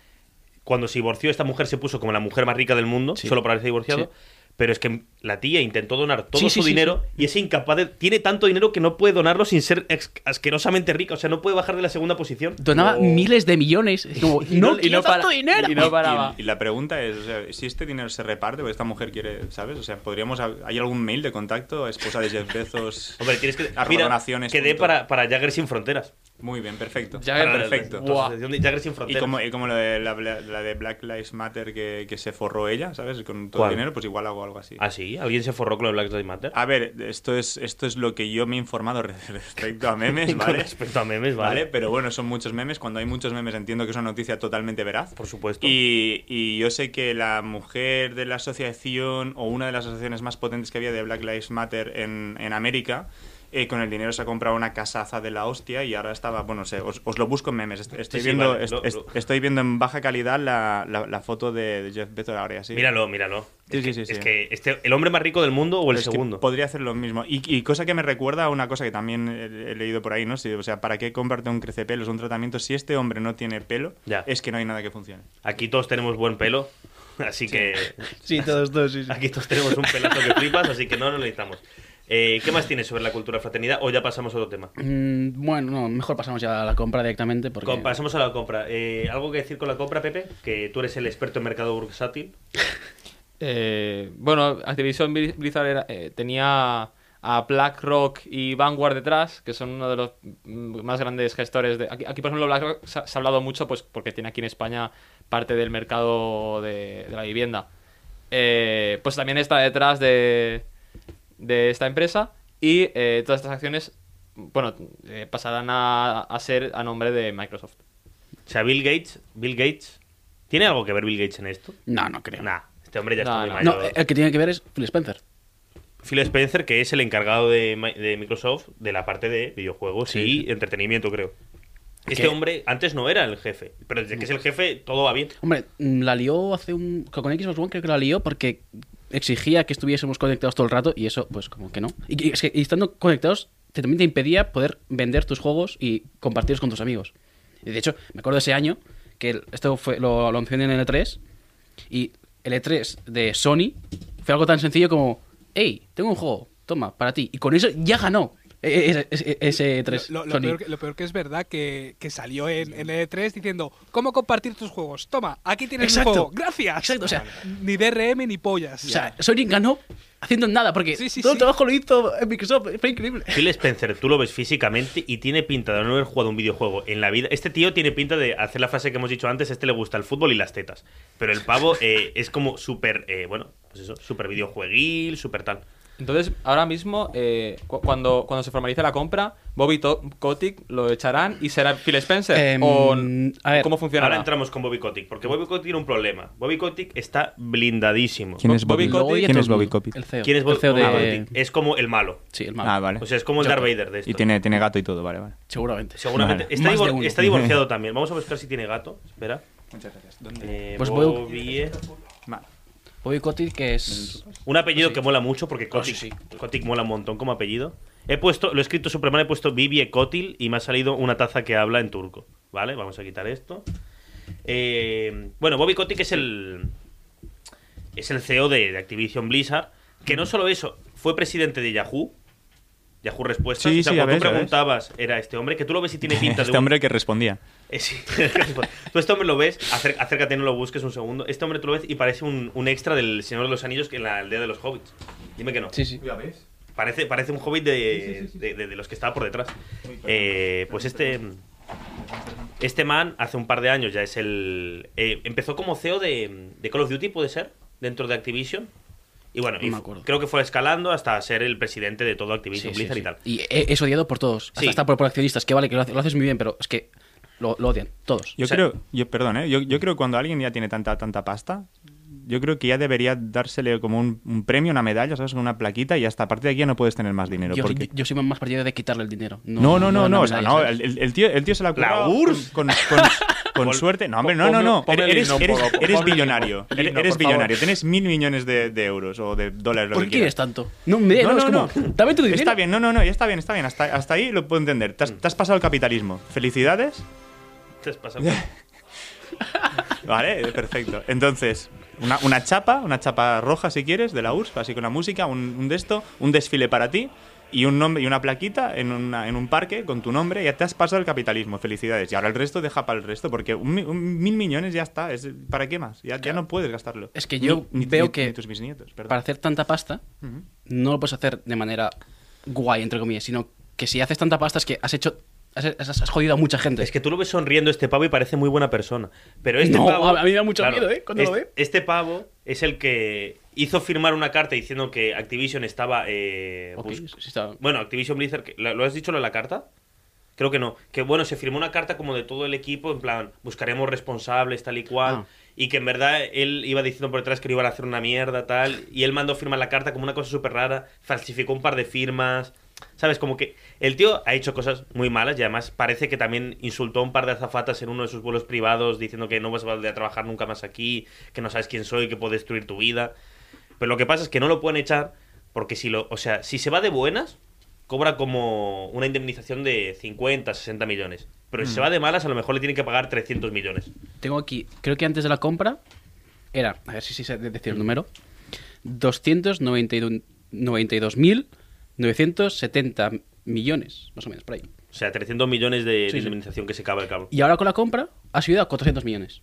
Cuando se divorció, esta mujer se puso como la mujer más rica del mundo, Sí. solo por haberse divorciado. Sí. Pero es que la tía intentó donar todo Sí, su sí, sí, dinero y es incapaz de. Tiene tanto dinero que no puede donarlo sin ser ex- asquerosamente rica. O sea, no puede bajar de la segunda posición. Donaba No. miles de millones. Y como, Y no, y quiero no para- tanto dinero. y no paraba. Y, y la pregunta es, o sea, si este dinero se reparte, porque esta mujer quiere, ¿sabes? O sea, podríamos, ¿hay algún mail de contacto? Esposa de Jeff Bezos. Hombre, tienes que. Mira, donaciones que dé punto. para, para Jagger sin fronteras. Muy bien, perfecto. Jagger, perfecto. Jagger sin Y fronteras. como, y como la, de, la, la de Black Lives Matter que, que se forró ella, ¿sabes? Con todo ¿Cuál? el dinero, pues igual hago algo así. ¿Ah, sí? ¿Alguien se forró con el Black Lives Matter? A ver, esto es, esto es lo que yo me he informado re- respecto a memes, Con ¿vale? respecto a memes, Vale, vale. pero bueno, son muchos memes. Cuando hay muchos memes entiendo que es una noticia totalmente veraz. Por supuesto. Y, y yo sé que la mujer de la asociación, o una de las asociaciones más potentes que había de Black Lives Matter en, en América, eh, con el dinero se ha comprado una casaza de la hostia y ahora estaba, bueno, sé, os, os lo busco en memes. Est- Estoy, Sí, sí, viendo, vale, est- lo- est- lo- estoy viendo en baja calidad la, la, la foto de, de Jeff Bezos ahora y así. Míralo, míralo. Sí, es sí, que, sí, es sí. que este, el hombre más rico del mundo o el segundo. podría hacer lo mismo. Y, y cosa que me recuerda a una cosa que también he, he leído por ahí, ¿no? Si- o sea, ¿para qué comprarte un crecepelos, un tratamiento? Si este hombre no tiene pelo, Ya. es que no hay nada que funcione. Aquí todos tenemos buen pelo, así que Sí, todos, todos, sí, sí. aquí todos tenemos un pelazo que flipas, así que no lo necesitamos. Eh, ¿Qué más tienes sobre la cultura fraternidad o ya pasamos a otro tema? Mm, bueno, no, mejor pasamos ya a la compra directamente porque... Com- pasamos a la compra. Eh, ¿Algo que decir con la compra, Pepe? Que tú eres el experto en mercado bursátil. Eh, bueno, Activision Bli- Blizzard era- eh, tenía a BlackRock y Vanguard detrás, que son uno de los mm, más grandes gestores de... Aquí, aquí, por ejemplo, BlackRock se ha, se ha hablado mucho pues porque tiene aquí en España parte del mercado de, de la vivienda. Eh, pues también está detrás de, de esta empresa y eh, todas estas acciones, bueno, eh, pasarán a, a ser a nombre de Microsoft. O sea, Bill Gates, Bill Gates, ¿tiene algo que ver Bill Gates en esto? No, no creo. Nah, este hombre ya No, está muy no. mayor. No, el que tiene que ver es Phil Spencer. Phil Spencer, que es el encargado de, Mi- de Microsoft de la parte de videojuegos Sí. y entretenimiento, creo. Este ¿Qué? hombre antes no era el jefe, pero desde que es el jefe todo va bien. Hombre, mm, la lió hace un... Con Xbox One creo que la lió porque exigía que estuviésemos conectados todo el rato y eso, pues como que no. Y, es que estando conectados también te impedía poder vender tus juegos y compartirlos con tus amigos. Y de hecho, me acuerdo ese año que esto fue, lo, lo en el E3 y el E3 de Sony fue algo tan sencillo como, hey, tengo un juego, toma, para ti. Y con eso ya ganó ese, ese- ese E3 Lo, lo Sony. peor, que- lo peor que es verdad que, que salió en, en E3 diciendo ¿Cómo compartir tus juegos? Toma, aquí tienes Exacto. un juego. Gracias. Exacto, o sea- ni DRM ni pollas. O sea, Sony ganó haciendo nada porque Sí, sí, todo sí. el trabajo lo hizo Microsoft. Fue increíble. Phil Spencer, tú lo ves físicamente y tiene pinta de no haber jugado un videojuego en la vida. Este tío tiene pinta de hacer la frase que hemos dicho antes, este le gusta el fútbol y las tetas. Pero el pavo eh, es como súper, eh, bueno, pues eso, súper videojueguil, súper tal. Entonces, ahora mismo, eh, cu- cuando, cuando se formalice la compra, Bobby To- Kotick lo echarán y será Phil Spencer. Em, ¿O a ver, cómo funciona? Ahora entramos con Bobby Kotick, porque Bobby Kotick tiene un problema. Bobby Kotick está blindadísimo. ¿Quién es Bobby Bobby, Kotick- ¿Quién es Bobby mundo. Kotick? El CEO. ¿Quién es Bobby de... Kotick? Es como el malo. Sí, el malo. Ah, vale. O sea, es como el Darth Vader de esto. Y tiene, tiene gato y todo, vale, vale. Seguramente. Seguramente. Vale. Está, divor- divorciado también. Vamos a buscar si tiene gato. Espera. Muchas gracias. Eh, Pues voy- Bobby, eh, Vale. Bobby Kotick, que es... Un apellido que mola mucho porque Kotick, sí. Kotick mola un montón como apellido. He puesto, lo he escrito súper mal, he puesto Bibi Kotil y me ha salido una taza que habla en turco. ¿Vale? Vamos a quitar esto. Eh, bueno, Bobby Kotick es el. Es el CEO de, de Activision Blizzard. Que no solo eso, fue presidente de Yahoo. Yahoo Respuestas. Sí, o sea, sí, cuando ves, tú preguntabas, era este hombre, que tú lo ves y tiene pinta de Este un- hombre que respondía. Eh, sí. tú este hombre lo ves, acércate, no lo busques un segundo. Este hombre tú lo ves y parece un, un extra del Señor de los Anillos que en la aldea de los hobbits. Dime que no. Sí, sí. Parece, parece un hobbit de, de- de- de los que estaba por detrás. Eh, pues este. Este man, hace un par de años ya es el. eh, empezó como CEO de, de Call of Duty, puede ser, dentro de Activision. Y bueno, No y me fu- acuerdo. creo que fue escalando hasta ser el presidente de todo Activision Sí, Blizzard sí. y tal. Y e- es odiado por todos. Hasta, Sí. hasta por, por accionistas, que vale, que lo, hace- lo haces muy bien, pero es que lo, lo odian, todos. Yo O sea- creo, yo, perdón, ¿eh? yo, yo creo que cuando alguien ya tiene tanta, tanta pasta, yo creo que ya debería dársele como un, un premio, una medalla, ¿sabes? Con una plaquita y hasta a partir de aquí ya no puedes tener más dinero. yo, porque... yo- yo soy más partidario de quitarle el dinero. No, no, no, no, la o sea, no, el, el tío, el tío se la ha La URSS. con, con, con- con suerte. No, hombre, no, no, no. Eres, eres, billonario. Eres, billonario. Tienes mil millones de, de euros o de dólares. lo ¿Por que qué quieres tanto? No, me No, no, es no, como, no. dame tu dinero. Está bien, no, no, no, ya está bien, está bien. Hasta, hasta ahí lo puedo entender. Te has, te has pasado el capitalismo. Felicidades. Te has pasado. Vale, perfecto. Entonces, una, una chapa, una chapa roja si quieres, de la URSS, así con la música, un, un de esto, un desfile para ti y un nombre y una plaquita en, una- en un parque con tu nombre. Ya te has pasado el capitalismo, felicidades. Y ahora el resto deja para el resto, porque un, mi- un mil millones ya está. Es, ¿Para qué más? Ya, ya no puedes gastarlo. Es que yo Ni- veo ni- que ni tus perdón. Para hacer tanta pasta, no lo puedes hacer de manera guay, entre comillas, sino que si haces tanta pasta es que has hecho. Has, has- has jodido a mucha gente. Es que tú lo ves sonriendo este pavo y parece muy buena persona. Pero este No, pavo. a mí me da mucho miedo, ¿eh? Cuando lo veo. este pavo es el que hizo firmar una carta diciendo que Activision estaba. eh, Ok, bus- sí está- Bueno, Activision Blizzard. que- ¿Lo lo has dicho lo de la carta? Creo que no. Que bueno, se firmó una carta como de todo el equipo, en plan, buscaremos responsables, tal y cual. Ah. Y que en verdad él iba diciendo por detrás que lo iban a hacer una mierda, tal. Y él mandó firmar la carta como una cosa súper rara. Falsificó un par de firmas. ¿Sabes? Como que el tío ha hecho cosas muy malas y además parece que también insultó a un par de azafatas en uno de sus vuelos privados diciendo que no vas a volver a trabajar nunca más aquí, que no sabes quién soy, que puedo destruir tu vida. Pero lo que pasa es que no lo pueden echar porque si lo, o sea, si se va de buenas, cobra como una indemnización de 50, 60 millones. Pero si se va de malas, a lo mejor le tienen que pagar 300 millones. Tengo aquí, creo que antes de la compra era, a ver si sé decir el número, 292.970 millones, más o menos, por ahí. O sea, 300 millones de, de Sí, sí. indemnización que se acaba el cabo. Y ahora con la compra ha subido a 400 millones.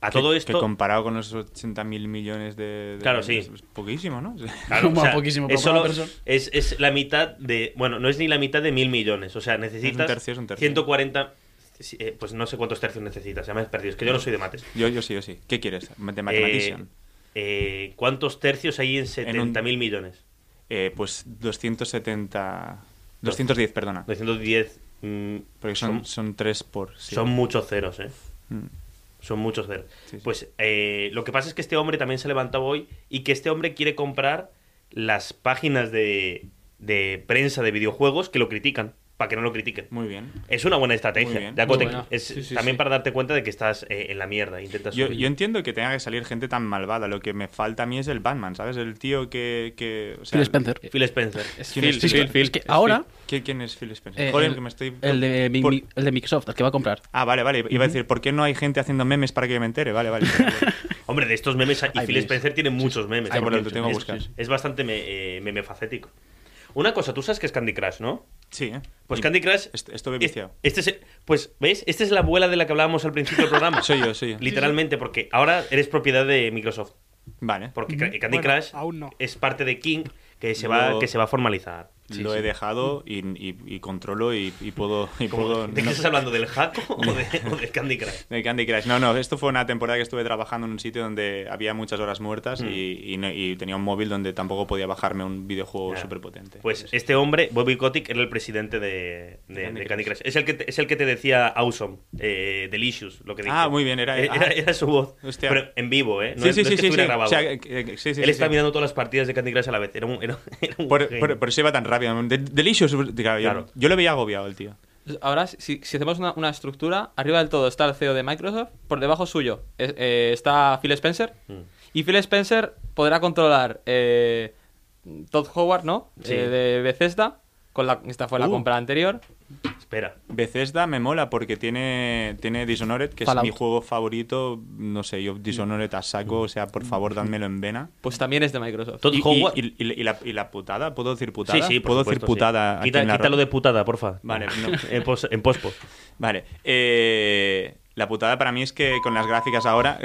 A Que- todo Que esto... comparado con los 80 mil millones de, de- Claro, sí. Es poquísimo, ¿no? Claro, o sea, poquísimo, es, solo- persona. es, es la mitad de. Bueno, no es ni la mitad de mil millones. O sea, necesitas. tercio, es un tercio. 140. sí, eh, Pues no sé cuántos tercios necesitas. Ya me he perdido. Es que yo no soy de mates. Yo, yo sí, yo sí. ¿Qué quieres? De Eh, Mathematician. eh, ¿Cuántos tercios hay en 70 mil millones? Eh, pues 270... 210, perdona. 210. mm, Porque son, son 3 por... sí. son muchos ceros, ¿eh? Mm. Son muchos ceros. Sí, sí. Pues eh, lo que pasa es que este hombre también se ha levantado hoy y que este hombre quiere comprar las páginas de, de prensa de videojuegos que lo critican, para que no lo critiquen. Muy bien. Es una buena estrategia. Muy bien. de Acotec. Muy buena. Es Sí, sí, también sí. para darte cuenta de que estás eh, en la mierda. Intentas Yo, subir. yo entiendo que tenga que salir gente tan malvada. Lo que me falta a mí es el Batman, ¿sabes? El tío que... que o sea, Phil Spencer. Phil Spencer. Es ¿Quién Phil, es Phil, Phil? Phil. Es que ahora, ¿Qui- ¿Quién es Phil Spencer? eh, Joder, el, que me estoy... el de, Mi- por- Mi- el de Microsoft, el que va a comprar. Ah, vale, vale. Iba a decir, ¿por qué no hay gente haciendo memes para que yo me entere? Vale, vale. Hombre, de estos memes, y Hay Phil. Spencer tiene muchos memes. Tengo que es, buscar. es bastante me- eh, memefacético. Una cosa, tú sabes que es Candy Crush, ¿no? sí, ¿eh? Pues Y Candy Crush. est- Estuve es- viciado. Este es, el- pues, ¿ves? Esta es la abuela de la que hablábamos al principio del programa. Soy yo, soy yo. Literalmente, porque ahora eres propiedad de Microsoft. Vale. Porque Ca- Candy Bueno, Crush aún no. es parte de King que se va, que se va a formalizar. Lo he dejado y, y- y controlo y, y puedo... Y ¿Cómo- puedo ¿De qué no- estás hablando? ¿del Jaco o de, o de Candy Crush? De Candy Crush. No, no, esto fue una temporada que estuve trabajando en un sitio donde había muchas horas muertas Mm. y, y no- y tenía un móvil donde tampoco podía bajarme un videojuego súper potente. Pues este hombre, Bobby Kotick, era el presidente de, de- Candy de Candy Crush. Crush. Es el que te, es el que te decía Awesome, eh, Delicious, lo que dije. Ah, muy bien, era- era, ah. era su voz. Hostia. Pero en vivo, ¿eh? No sí, es, sí, no sí, es que sí, estuviera sí. grabado. O sea, que- que- sí, sí, Él sí, está sí. mirando todas las partidas de Candy Crush a la vez. Era un, era, era un por- por eso iba tan rápido. De- Delicious. Claro, yo- Claro. Yo, lo veía agobiado, el tío. Ahora, si, si hacemos una, una estructura, arriba del todo está el CEO de Microsoft, por debajo suyo eh, está Phil Spencer, Mm. y Phil Spencer podrá controlar eh, Todd Howard, ¿no? Sí. Eh, de Bethesda, Con la, esta fue la Uh. compra anterior. Espera. Bethesda me mola porque tiene, tiene Dishonored, que Fallout. es mi juego favorito. No sé, yo Dishonored a saco, o sea, por favor, dádmelo en vena. Pues también es de Microsoft. Todd Y, y- Howard. y- y- y la, y la putada, ¿puedo decir putada? Sí, sí, por ¿Puedo supuesto, decir putada? sí. aquí Quita, en la quítalo de putada, porfa. Vale, no. en, pos, en pospo. Vale. eh, la putada para mí es que con las gráficas ahora.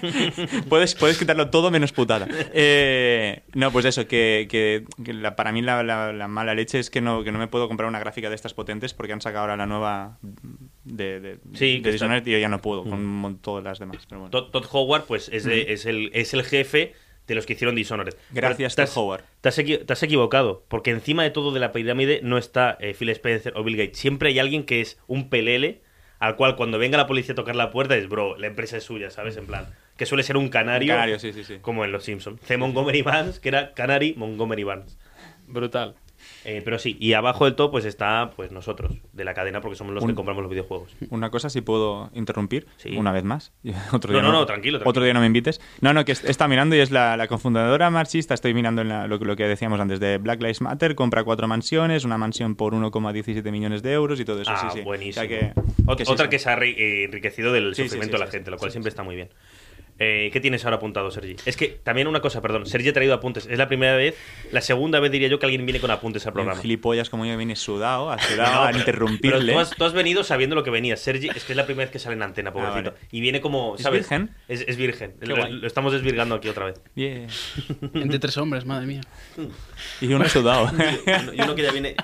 puedes, puedes quitarlo todo menos putada. Eh, no, pues eso, que, que- que la- para mí la, la- la mala leche es que no, que no me puedo comprar una gráfica de estas potentes porque han sacado ahora la nueva de, de, Sí, de que está- Dishonored y yo ya no puedo con mon- todas las demás. Pero bueno. Todd, Todd Howard, pues es, de- es, el, es el jefe de los que hicieron Dishonored. Gracias, Todd Howard. Te has, equi- te has equivocado, porque encima de todo de la pirámide no está eh, Phil Spencer o Bill Gates. Siempre hay alguien que es un pelele al cual cuando venga la policía a tocar la puerta es, bro, la empresa es suya, ¿sabes? En plan, que suele ser un canario, Un canario, sí, sí, sí. como en Los Simpsons. C. Montgomery Barnes, que era Canary Montgomery Barnes. Brutal. Eh, pero sí, y abajo del todo pues está pues nosotros, de la cadena, porque somos los Un- que compramos los videojuegos. Una cosa, si puedo interrumpir Sí. una vez más. Otro No, día no, no, tranquilo, tranquilo. Otro día no me invites. No, no, que est- está mirando y es la, la confundadora marxista. Estoy mirando en la- lo, que- lo que decíamos antes de Black Lives Matter. Compra cuatro mansiones, una mansión por 1,17 millones de euros y todo eso. ah, sí, sí. buenísimo. O sea que- Ot- que sí, otra que se ha eh, enriquecido del sufrimiento de la gente, lo cual siempre está muy bien. Eh, ¿Qué tienes ahora apuntado, Sergi? Es que también una cosa, perdón. Sergi ha traído apuntes. Es la primera vez, la segunda vez diría yo que alguien viene con apuntes al Un programa. gilipollas como yo viene sudado, a, sudado, No, a interrumpirle. Pero tú has, tú has venido sabiendo lo que venía. Sergi, es que es la primera vez que sale en antena, pobrecito. Ah, vale. Y viene como, ¿Es ¿sabes? virgen? Es, es virgen. Qué Lo, guay. lo estamos desvirgando aquí otra vez. Bien. Entre tres hombres, madre mía. Y uno sudado. Y uno- y uno que ya viene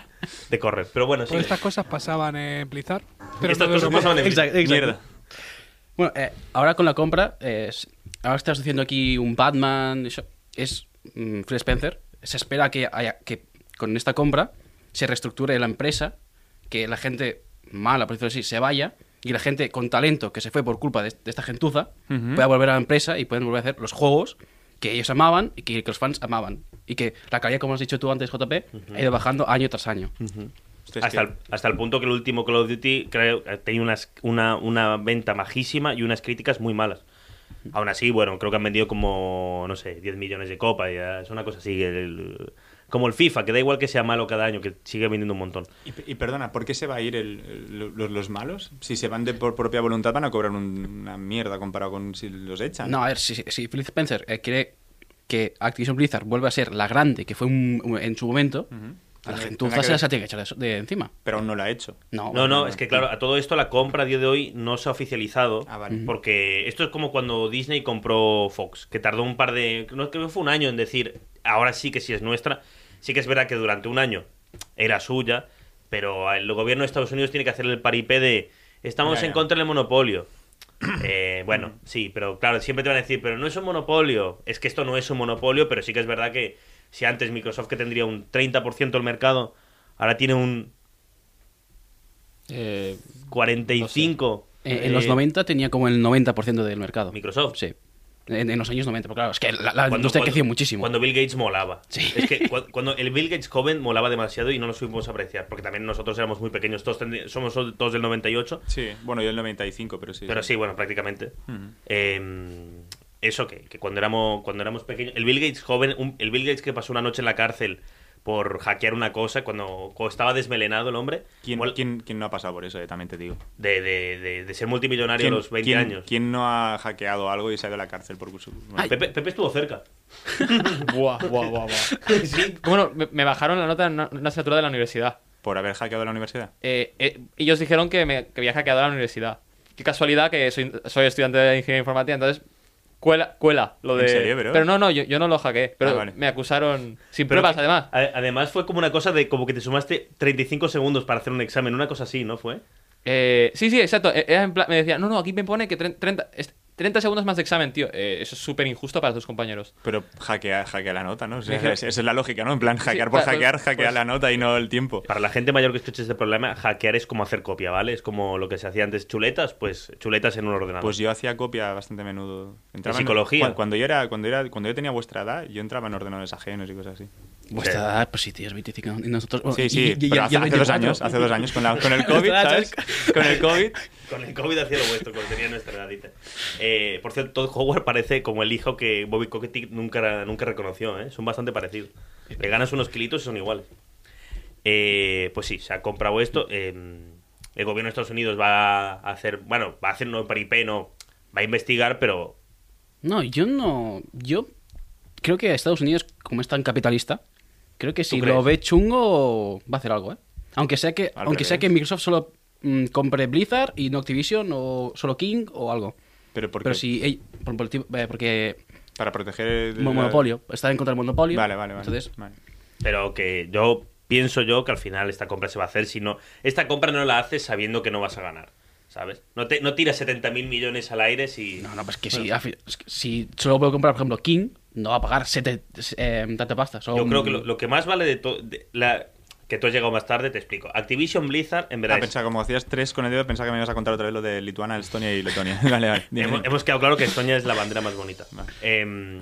de correr. Pero bueno, sí. Pues estas cosas pasaban en Blizzard. Pero Estas no cosas pasaban en Exacto, exacto. Mierda. Bueno, eh, ahora con la compra, eh, ahora estás haciendo aquí un Batman, eso, es mm, Phil Spencer. Se espera que, haya, que con esta compra se reestructure la empresa, que la gente mala, por decirlo así, se vaya y la gente con talento que se fue por culpa de, de esta gentuza pueda volver a la empresa y pueden volver a hacer los juegos que ellos amaban y que, que los fans amaban. Y que la calidad, como has dicho tú antes, JP, ha ido bajando año tras año. Hasta que- el, hasta el punto que el último Call of Duty creo, tenía unas, una, una venta majísima y unas críticas muy malas. Aún así, bueno, creo que han vendido como, no sé, 10 millones de copas. Ya, es una cosa así. el- como el FIFA, que da igual que sea malo cada año, que sigue vendiendo un montón. Y, y perdona, ¿por qué se va a ir el- el- los, los malos? Si se van de por propia voluntad van a cobrar un- una mierda comparado con si los echan. No, a ver, si, si Phil Spencer eh, quiere que Activision Blizzard vuelva a ser la grande que fue un- un- en su momento, Ujú. La gentuza se ver. la tiene que echar de, de encima. Pero aún no lo ha hecho. No, No, es que claro, a todo esto la compra a día de hoy no se ha oficializado. Ah, vale. Porque esto es como cuando Disney compró Fox, que tardó un par de. No creo que fue un año en decir, ahora sí que sí es nuestra. Sí que es verdad que durante un año era suya, pero el gobierno de Estados Unidos tiene que hacer el paripé de. Estamos Ya, en ya. contra del monopolio. Eh, bueno, sí, pero claro, siempre te van a decir, pero no es un monopolio. Es que esto no es un monopolio, pero sí que es verdad que si antes Microsoft que tendría un 30% del mercado, ahora tiene un Eh, 45. Eh, en los eh, 90 tenía como el 90% del mercado. Microsoft. Sí. En, en los años 90, pero claro, es que la, la Cuando- industria cuando- creció muchísimo. Cuando Bill Gates molaba. Sí. Es que cu- cuando el Bill Gates joven molaba demasiado y no lo supimos apreciar, porque también nosotros éramos muy pequeños, todos somos todos del 98, Sí, bueno, yo el 95, pero sí. pero sí, bueno, prácticamente. Ujú. Eh, eso que, que cuando éramos cuando éramos pequeños, el Bill Gates joven, un- el Bill Gates que pasó una noche en la cárcel por hackear una cosa cuando, cuando estaba desmelenado el hombre, ¿Quién, quién- quién no ha pasado por eso? eh? También te digo. de, de- de- de ser multimillonario ¿Quién, a los 20 quién- años. quién no ha hackeado algo y se ha ido a la cárcel por su... Pepe, Pepe estuvo cerca. buah, buah, buah, buah. sí. Bueno, me, me bajaron la nota en una, una asignatura de la universidad. por haber hackeado la universidad? Eh, eh, ellos dijeron que, me, que había hackeado la universidad. Qué casualidad que soy, soy estudiante de ingeniería informática, entonces cuela, cuela lo ¿En de... serio, bro? Pero no, no, yo, yo no lo hackeé, pero Ah, vale. me acusaron sin Pero pruebas, que- además. Además fue como una cosa de como que te sumaste 35 segundos para hacer un examen, una cosa así, ¿no fue? Eh, sí, sí, exacto. Era en plan- me decía, no, no, aquí me pone que tre- 30, es- 30 segundos más de examen, tío. Eh, eso es súper injusto para tus compañeros. Pero hackea, hackea la nota, ¿no? O sea, esa es la lógica, ¿no? En plan, hackear Sí, por claro, hackear, pues- hackear pues- la nota y no el tiempo. Para la gente mayor que escuche este problema, hackear es como hacer copia, ¿vale? Es como lo que se hacía antes chuletas, pues chuletas en un ordenador. Pues yo hacía copia bastante a menudo. Entraba en- psicología? cu- cuando, yo era, cuando, era, cuando yo tenía vuestra edad, yo entraba en ordenadores ajenos y cosas así. Vuestra Sí. edad, pues sí, tío, es 25. Y nosotros. bueno, Sí, sí, y- y- pero y- hace, dos 24. años, hace dos años, con, la- con el COVID, ¿sabes? Con el COVID. Con el COVID hacía lo vuestro, cuando tenía nuestra edad, dice. Eh, por cierto, Todd Howard parece como el hijo que Bobby Kotick nunca, nunca reconoció, ¿eh? Son bastante parecidos. Le ganas unos kilitos y son iguales. Eh, pues sí, se ha comprado esto. eh, el gobierno de Estados Unidos va a hacer, bueno, va a hacer no paripé, no, va a investigar, pero No, yo no. Yo creo que Estados Unidos, como es tan capitalista, creo que si ¿Tú lo ve chungo, va a hacer algo, ¿eh? Aunque sea que, Al aunque sea que Microsoft solo mm, compre Blizzard y no Activision o solo King o algo. Pero, ¿por Pero qué? si. ey, por- por eh, porque. Para proteger el... mo- Monopolio. Está en contra del monopolio. Vale, vale, vale. Entonces, Vale. Pero que yo pienso yo que al final esta compra se va a hacer si no... Esta compra no la haces sabiendo que no vas a ganar, ¿sabes? No, te, no tiras 70 mil millones al aire si... No, no, pues que si, al fin- es que si solo puedo comprar, por ejemplo, King, no va a pagar sete, eh, tanta pasta. Son- Yo creo que lo, lo que más vale de todo... La... Que tú has llegado más tarde, te explico. Activision Blizzard, en verdad... Ah, pensaba, como hacías tres con el dedo, pensaba que me ibas a contar otra vez lo de Lituania, Estonia y Letonia. vale, vale. dime, hemos, quedado claro que Estonia es la bandera más bonita. Vale. Em,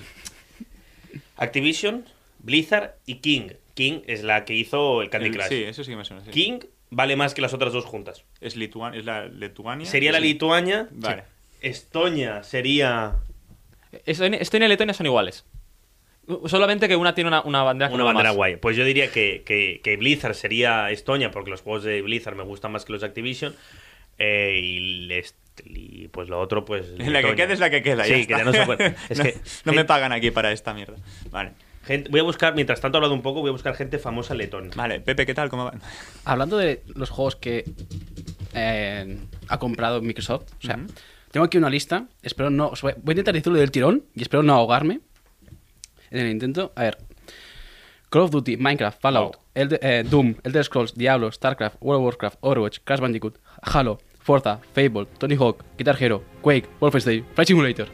Activision, Blizzard y King. King es la que hizo el Candy El- Crush. Sí, eso sí que me suena. sí. King vale más que las otras dos juntas. Es, Lituania, es la Lituania. Sería la. Lituania. Vale. Estonia sería Estonia, y Letonia son iguales. Solamente que una tiene una, una bandera una bandera más. guay. Pues yo diría que, que- que Blizzard sería Estonia, porque los juegos de Blizzard me gustan más que los de Activision. Eh, y, les- y pues lo otro, pues. La que quede es la que queda. Sí, ya que está. ya no se puede. Es no, que. no me pagan aquí para esta mierda. Vale. gente- voy a buscar, mientras tanto he hablado un poco, voy a buscar gente famosa letona. Vale, Pepe, ¿qué tal? ¿Cómo va? Hablando de los juegos que eh, ha comprado Microsoft, o sea. Tengo aquí una lista. Espero no. voy voy a intentar decirlo del tirón y espero no ahogarme en el intento. A ver: Call of Duty, Minecraft, Fallout, Elde- eh, Doom, Elder Scrolls, Diablo, StarCraft, World of Warcraft, Overwatch, Crash Bandicoot, Halo, Forza, Fable, Tony Hawk, Guitar Hero, Quake, Wolfenstein, Flight Simulator.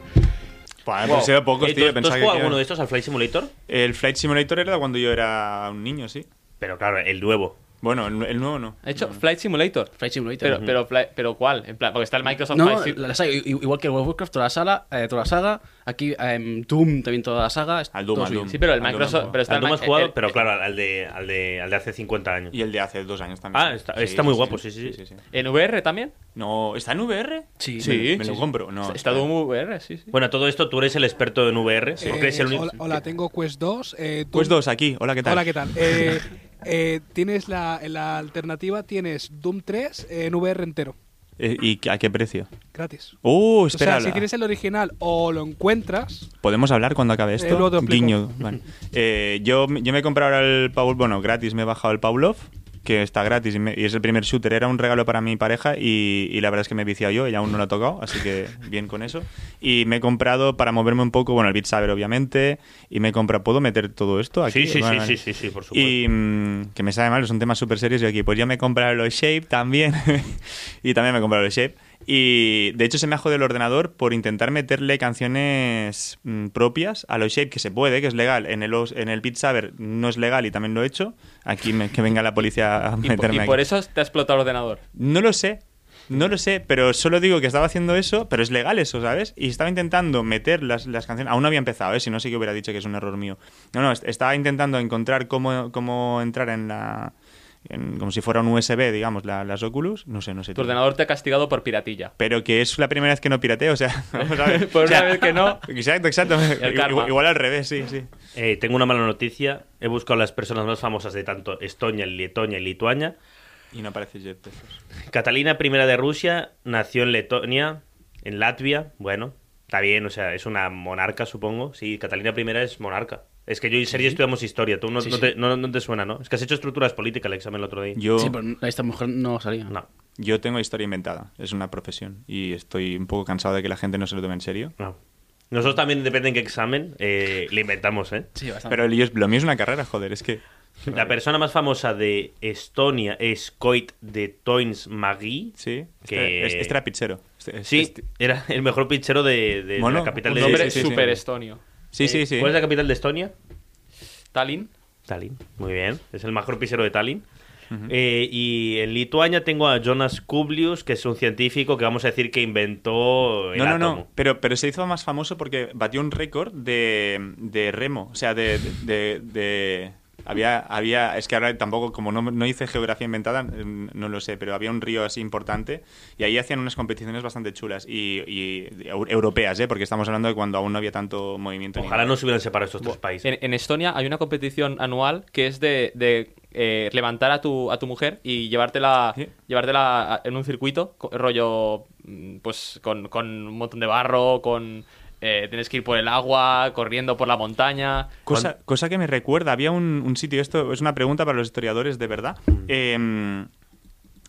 Pues Wow. han sido pocos, tío. ¿tú- ¿Tú pensaba has jugado alguno de estos al Flight Simulator? El Flight Simulator era cuando yo era un niño, sí. Pero claro, el nuevo. Bueno, el, el nuevo no. Ha hecho Flight Simulator. Flight Simulator. Pero, pero, Flight- pero ¿cuál? En plan, porque está el Microsoft No, Flight Sim- la saga, i- igual que World of Warcraft, toda la saga, eh, toda la saga. Aquí em, Doom también toda la saga. es Al Doom, al. Doom. Sí, pero el Microsoft. Pero está Al el Doom has jugado, el- pero el- claro, al de, al, de, al de hace 50 años. Y el de hace dos años también. Ah, está- está muy guapo, sí, sí, sí. ¿En VR también? No, ¿está en VR? Sí, Sí. Me, me lo compro. No, está Doom VR, sí, sí. Bueno, todo esto, tú eres el experto en VR. Eh, porque eres el único. hola, hola, tengo Quest 2. eh, Pues Doom- dos, aquí. Hola, ¿qué tal? Hola, ¿qué tal? Eh, tienes la, la alternativa, tienes Doom 3 en VR entero, Eh, ¿Y a qué precio? gratis. Uh, O espera. sea, si tienes el original o lo encuentras, ¿Podemos hablar cuando acabe esto? Eh, luego te explico. Guiño. Vale. Eh, yo, yo me he comprado ahora el Paul, bueno, gratis me he bajado el Pavlov, que está gratis y, me- y es el primer shooter. Era un regalo para mi pareja y, y la verdad es que me he viciado yo, ella aún no lo ha tocado, así que bien con eso. Y me he comprado para moverme un poco, bueno, el Beat Saber obviamente, y me he comprado, ¿puedo meter todo esto aquí? Sí, sí, Vale, sí, sí, sí, sí, por supuesto. Y mm, que me sabe mal, son temas súper serios y aquí, pues ya me he comprado los Shape también. y también me he comprado los Shape. Y de hecho se me ha jodido el ordenador por intentar meterle canciones mm, propias a los Shape, que se puede, que es legal. En el, en el Beat Saber no es legal y también lo he hecho. Aquí me- que venga la policía a Y, por, meterme y aquí. por eso te ha explotado el ordenador. No lo sé. No lo sé, pero solo digo que estaba haciendo eso, pero es legal eso, ¿sabes? Y estaba intentando meter las, las canciones. Aún no había empezado, ¿eh? Si no, sí que hubiera dicho que es un error mío. No, no, est- estaba intentando encontrar cómo, cómo entrar en la. En- como si fuera un USB, digamos, la- las Oculus. No sé, no sé. Tu ordenador te ha castigado por piratilla. Pero que es la primera vez que no pirateo, o sea. vamos a ver. Por O sea, una vez que no. Exacto, exacto. Igual, igual al revés, sí, sí. Eh, tengo una mala noticia. He buscado las personas más famosas de tanto Estonia, Letonia y Lituania. Y no aparece Jeff Bezos. Catalina I de Rusia nació en Letonia, en Latvia. Bueno, está bien, o sea, es una monarca, supongo. Sí, Catalina I es monarca. Es que yo y Sergio estudiamos historia. Tú no, Sí, no sí. Te, no- no te suena, ¿no? Es que has hecho estructuras políticas el examen el otro día. Yo. Sí, pero esta mujer no salía. No, Yo tengo historia inventada, es una profesión y estoy un poco cansado de que la gente no se lo tome en serio. no. Nosotros también, depende en qué examen, eh, le inventamos, ¿eh? Sí, bastante. Pero yo- lo mío es una carrera, joder, es que... La persona más famosa de Estonia es Coit de Toins Magui. Sí, Que- este, este era pizzero. Este- este- Sí, este- era el mejor pichero de, de Bueno, la capital Un de nombre sí, sí, súper sí. estonio. Sí, sí, Eh, sí. ¿Cuál es la capital de Estonia? Tallinn. Tallinn, muy bien. Es el mejor pichero de Tallinn. Eh, y en Lituania tengo a Jonas Kublius, que es un científico que vamos a decir que inventó el No, no, átomo. no, pero, pero se hizo más famoso porque batió un récord de, de remo, o sea, de, de, de- Había, había, es que ahora tampoco, como no, no hice geografía inventada, mm, no lo sé, pero había un río así importante y ahí hacían unas competiciones bastante chulas y, y eu- europeas, ¿eh? porque estamos hablando de cuando aún no había tanto movimiento. Ojalá no se hubieran separado estos tres países. En, en Estonia hay una competición anual que es de, de, eh, levantar a tu, a tu mujer y llevártela, Sí. llevártela en un circuito, rollo, mm, pues con, con un montón de barro, con... eh, tienes que ir por el agua, corriendo por la montaña. Cosa, cosa que me recuerda, había un, un sitio, esto es una pregunta para los historiadores de verdad. Eh,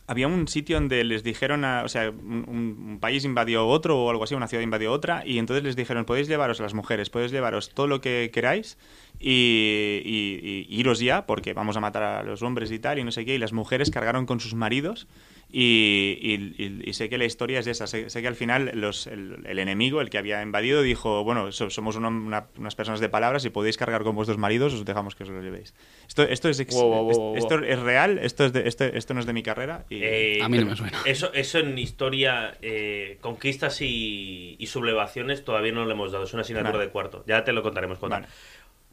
había un sitio donde les dijeron, a- o sea, un, un- un país invadió otro o algo así, una ciudad invadió otra, y entonces les dijeron, podéis llevaros a las mujeres, podéis llevaros todo lo que queráis y, y- y iros ya, porque vamos a matar a los hombres y tal, y no sé qué, y las mujeres cargaron con sus maridos. Y, y- y- y sé que la historia es esa. Sé, sé que al final los- el, el enemigo, el que había invadido, dijo: Bueno, so- somos una- unas personas de palabras y podéis cargar con vuestros maridos, os dejamos que os lo llevéis. Esto, esto, es, ex- Wow, wow, wow, wow. esto es real, esto, es de- esto, esto no es de mi carrera. Y, Eh, A mí no me suena. Eso, eso en historia, eh, conquistas y, y sublevaciones todavía no lo hemos dado. Es una asignatura Vale. de cuarto. Ya te lo contaremos cuando. Vale.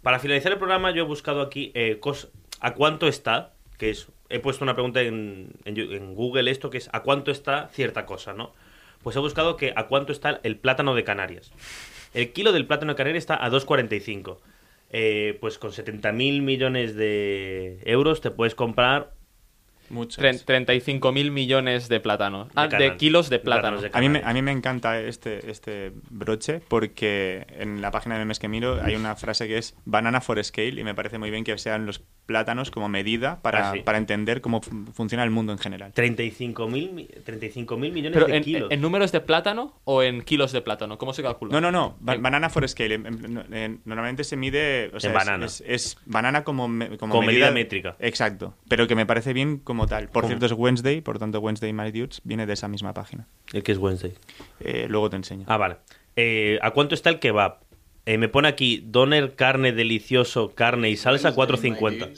Para finalizar el programa, yo he buscado aquí eh, cos- a cuánto está, que es, he puesto una pregunta en, Google esto, que es a cuánto está cierta cosa, ¿no? Pues he buscado que a cuánto está el plátano de Canarias. El kilo del plátano de Canarias está a 2,45. Eh, pues con 70.000 millones de euros te puedes comprar 35 mil millones de plátanos. Ah, de, kilos de Plátanos plátano. de A mí, me, a mí me encanta este, este broche porque en la página de memes que miro hay una frase que es banana for scale y me parece muy bien que sean los plátanos como medida para, Ah, sí. para entender cómo fu- funciona el mundo en general. 35.000 mi- 35.000 millones Pero de en, kilos. en números de plátano o en kilos de plátano, ¿cómo se calcula? No, no, no. ba- En- banana for scale. En- en- en- normalmente se mide. O sea, En es- banana. Es, es banana como, me- como, Como medida métrica. Exacto. Pero que me parece bien como tal. Por ¿Cómo? cierto, es Wednesday, por tanto, Wednesday My Dudes viene de esa misma página. El que es Wednesday. Eh, luego te enseño. Ah, vale. Eh, ¿A cuánto está el kebab? Eh, me pone aquí doner, carne delicioso, carne y salsa, 4.50.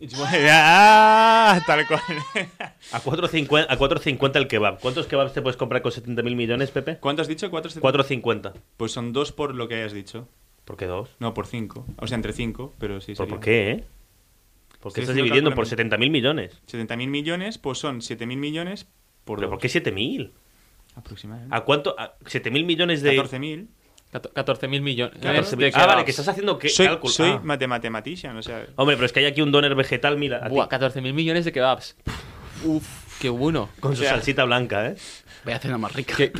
¡Ah! Tal cual. A 4.50 a 4.50 el kebab. ¿Cuántos kebabs te puedes comprar con 70.000 millones, Pepe? ¿Cuánto has dicho? ¿Cuatro? 4.50. Pues son dos por lo que hayas dicho. ¿Por qué dos? No, por cinco. O sea, entre cinco, pero sí. ¿Por, sería. por qué, eh? ¿Por qué Estoy estás dividiendo por cálculo 70.000 millones? 70.000 millones, pues son 7.000 millones por ¿Pero dos. por qué 7.000? Aproximadamente. ¿A cuánto? a 7.000 millones de... 14.000. 14 mil millones 14.000. de Ah, vale, que estás haciendo que Soy, cálculo. soy Ah. mate- matematician, o sea... Hombre, pero es que hay aquí un doner vegetal, mira, a ti, Buah, 14 mil millones de kebabs. Uf, qué bueno. con su o sea- salsita blanca, ¿eh? Voy a hacer una más rica. Qué,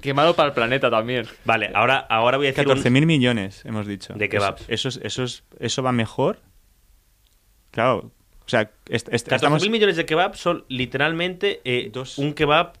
qué malo para el planeta también. Vale, ahora, ahora voy a decir un- 14.000 millones, hemos dicho. De kebabs. Eso, eso, es- eso, es- eso va mejor. Claro, o sea, est- est- 14.000 estamos... millones de kebab son literalmente eh, Dos- un kebab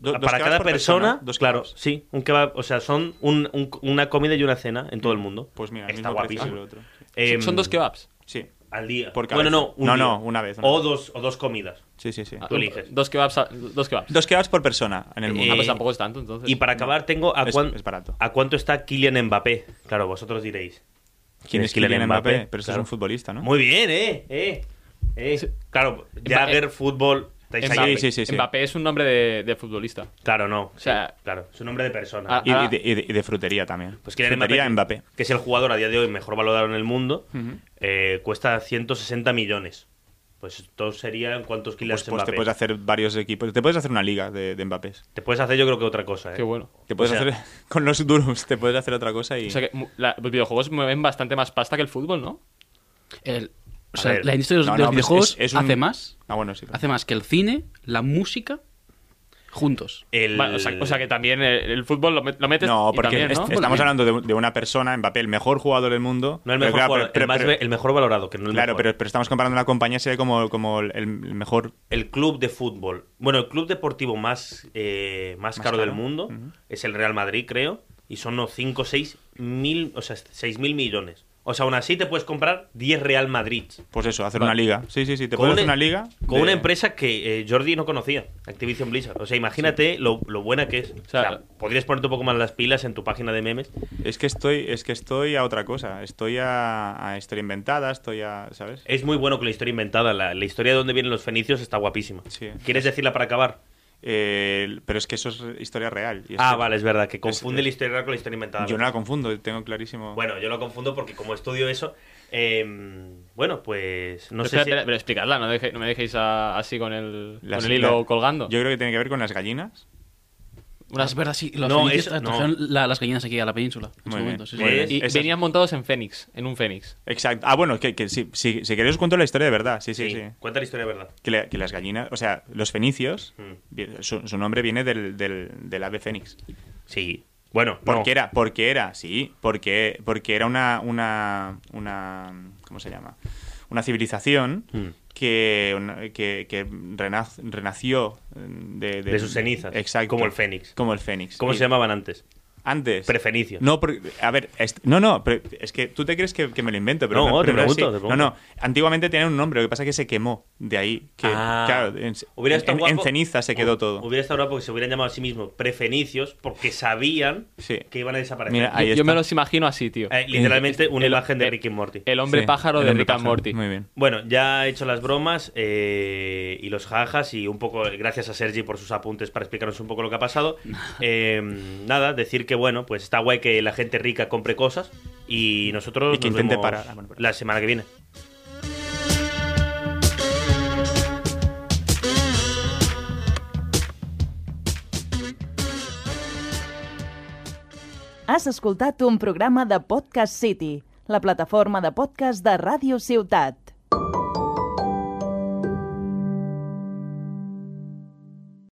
do- dos para kebabs cada por persona. dos claro, kebabs. sí, un kebab. O sea, son un- un- una comida y una cena en todo el mundo. Pues mira, está guapísimo. el otro. Em, Son dos kebabs. Sí, al día. Por bueno, no, un No, día. no, una vez, una o, vez. dos, o dos comidas. sí, sí, sí. Ah, Tú eliges. Dos kebabs. Dos kebabs. Dos kebabs por persona en el mundo. Ah, Eh, pues tampoco es tanto, entonces. Y para acabar, tengo a, Es- cuán- es barato. a cuánto está Kylian Mbappé. Claro, vosotros diréis. ¿Quién es Kylian Mbappé? Pero este es un futbolista, ¿no? Muy bien, ¿eh? ¿eh? ¿eh? Sí. Claro, Jagger, fútbol. Mbappé. Sí, sí, sí. Mbappé es un nombre de, de futbolista. Claro, no. O sea- sí, claro, es un nombre de persona. Ah, Y, y de, y de- y de frutería también. Pues Kylian frutería Mbappé, Mbappé. que es el jugador a día de hoy mejor valorado en el mundo, Ujú. eh, cuesta 160 millones. Pues esto sería cuántos Kylian Pues, pues Mbappé. te puedes hacer varios equipos. Te puedes hacer una liga de, de Mbappés. Te puedes hacer yo creo que otra cosa, ¿eh? Qué bueno. Te puedes O sea- hacer con los duros, te puedes hacer otra cosa y O sea que la- los videojuegos mueven bastante más pasta que el fútbol, ¿no? El- o sea, ver. la industria de los, No, de los no, pues videojuegos es- es un- hace más. Ah, bueno, sí. Hace más que el cine, la música, juntos. El- Vale, o, sea, o sea que también el, el fútbol lo, met- lo metes No, y porque también, est- ¿no? estamos hablando de, de una persona, Mbappé, el mejor jugador del mundo. No el mejor, jugador, pero- el, más pero- el mejor valorado, que no el Claro, mejor. pero, pero estamos comparando una compañía sería como, como el, el mejor. El club de fútbol. Bueno, el club deportivo más, eh, más, Más caro, del mundo es el Real Madrid, creo. Y son unos 5 o 6 mil, o sea, 6 mil millones. O sea, aún así te puedes comprar 10 Real Madrid. Pues eso, hacer Vale. una liga. Sí, sí, sí. Te puedes hacer una- liga. Con de- una empresa que eh, Jordi no conocía, Activision Blizzard. O sea, imagínate lo, lo buena que es. O sea, sea, podrías ponerte un poco más las pilas en tu página de memes. Es que estoy, es que estoy a otra cosa. Estoy a, a historia inventada, estoy a. ¿Sabes? Es muy bueno con la historia inventada. La, la historia de dónde vienen los fenicios está guapísima. Sí. ¿Quieres decirla para acabar? Eh, pero es que eso es historia real. y es Ah, que vale, es verdad, que confunde es- la historia real con la historia inventada. Yo no la confundo, tengo clarísimo. Bueno, yo lo confundo porque como estudio eso, Eh, bueno, pues no Pero sé espérate, si... pero explicadla, no, deje- no me dejéis a- así con el, con el hilo colgando. Yo creo que tiene que ver con las gallinas. Ah, sí. Los No, eso- no. trajeron la- las gallinas aquí a la península. En Muy su bien. momento, sí, sí. Muy bien. Y Esas- venían montados en Fénix, en un Fénix. Exacto. Ah, bueno, que, que sí, sí, si queréis os cuento la historia de verdad. Sí, sí, Sí, sí. cuenta la historia de verdad. Que, la- que las gallinas, o sea, los fenicios, Mm. su nombre viene del, del, del ave fénix. Sí. Bueno, Porque no. era, porque era, sí, porque, porque era una, una, una, ¿cómo se llama? Una civilización Mm. que, que, renació de, De sus cenizas, Exacto. como el fénix. Como el fénix. ¿Cómo Y- se llamaban antes? Antes. Prefenicios. No, por- a ver, no, no, pero es que tú te crees que, que me lo invento, pero No, te pregunto, así. te pregunto. No, no, antiguamente tenía un nombre, lo que pasa es que se quemó de ahí. Que, Ah. claro, en, Hubiera en- estado en guapo- ceniza se quedó todo. Hubiera estado guapo que se hubieran llamado a sí mismos prefenicios porque sabían Sí. que iban a desaparecer. Mira, ahí Yo, está. me los imagino así, tío. Eh, literalmente una El- imagen de Rick y Morty. El hombre Sí, pájaro el de hombre Rick and. Morty. Muy bien. Bueno, ya he hecho las bromas eh, y los jajas y un poco gracias a Sergi por sus apuntes para explicarnos un poco lo que ha pasado. Eh, nada, decir que bueno, pues está guay que la gente rica compre cosas y nosotros Y que nos intente vemos parar. Ah, la semana que viene. Has escoltat un programa de Podcast City, la plataforma de podcast de Ràdio Ciutat.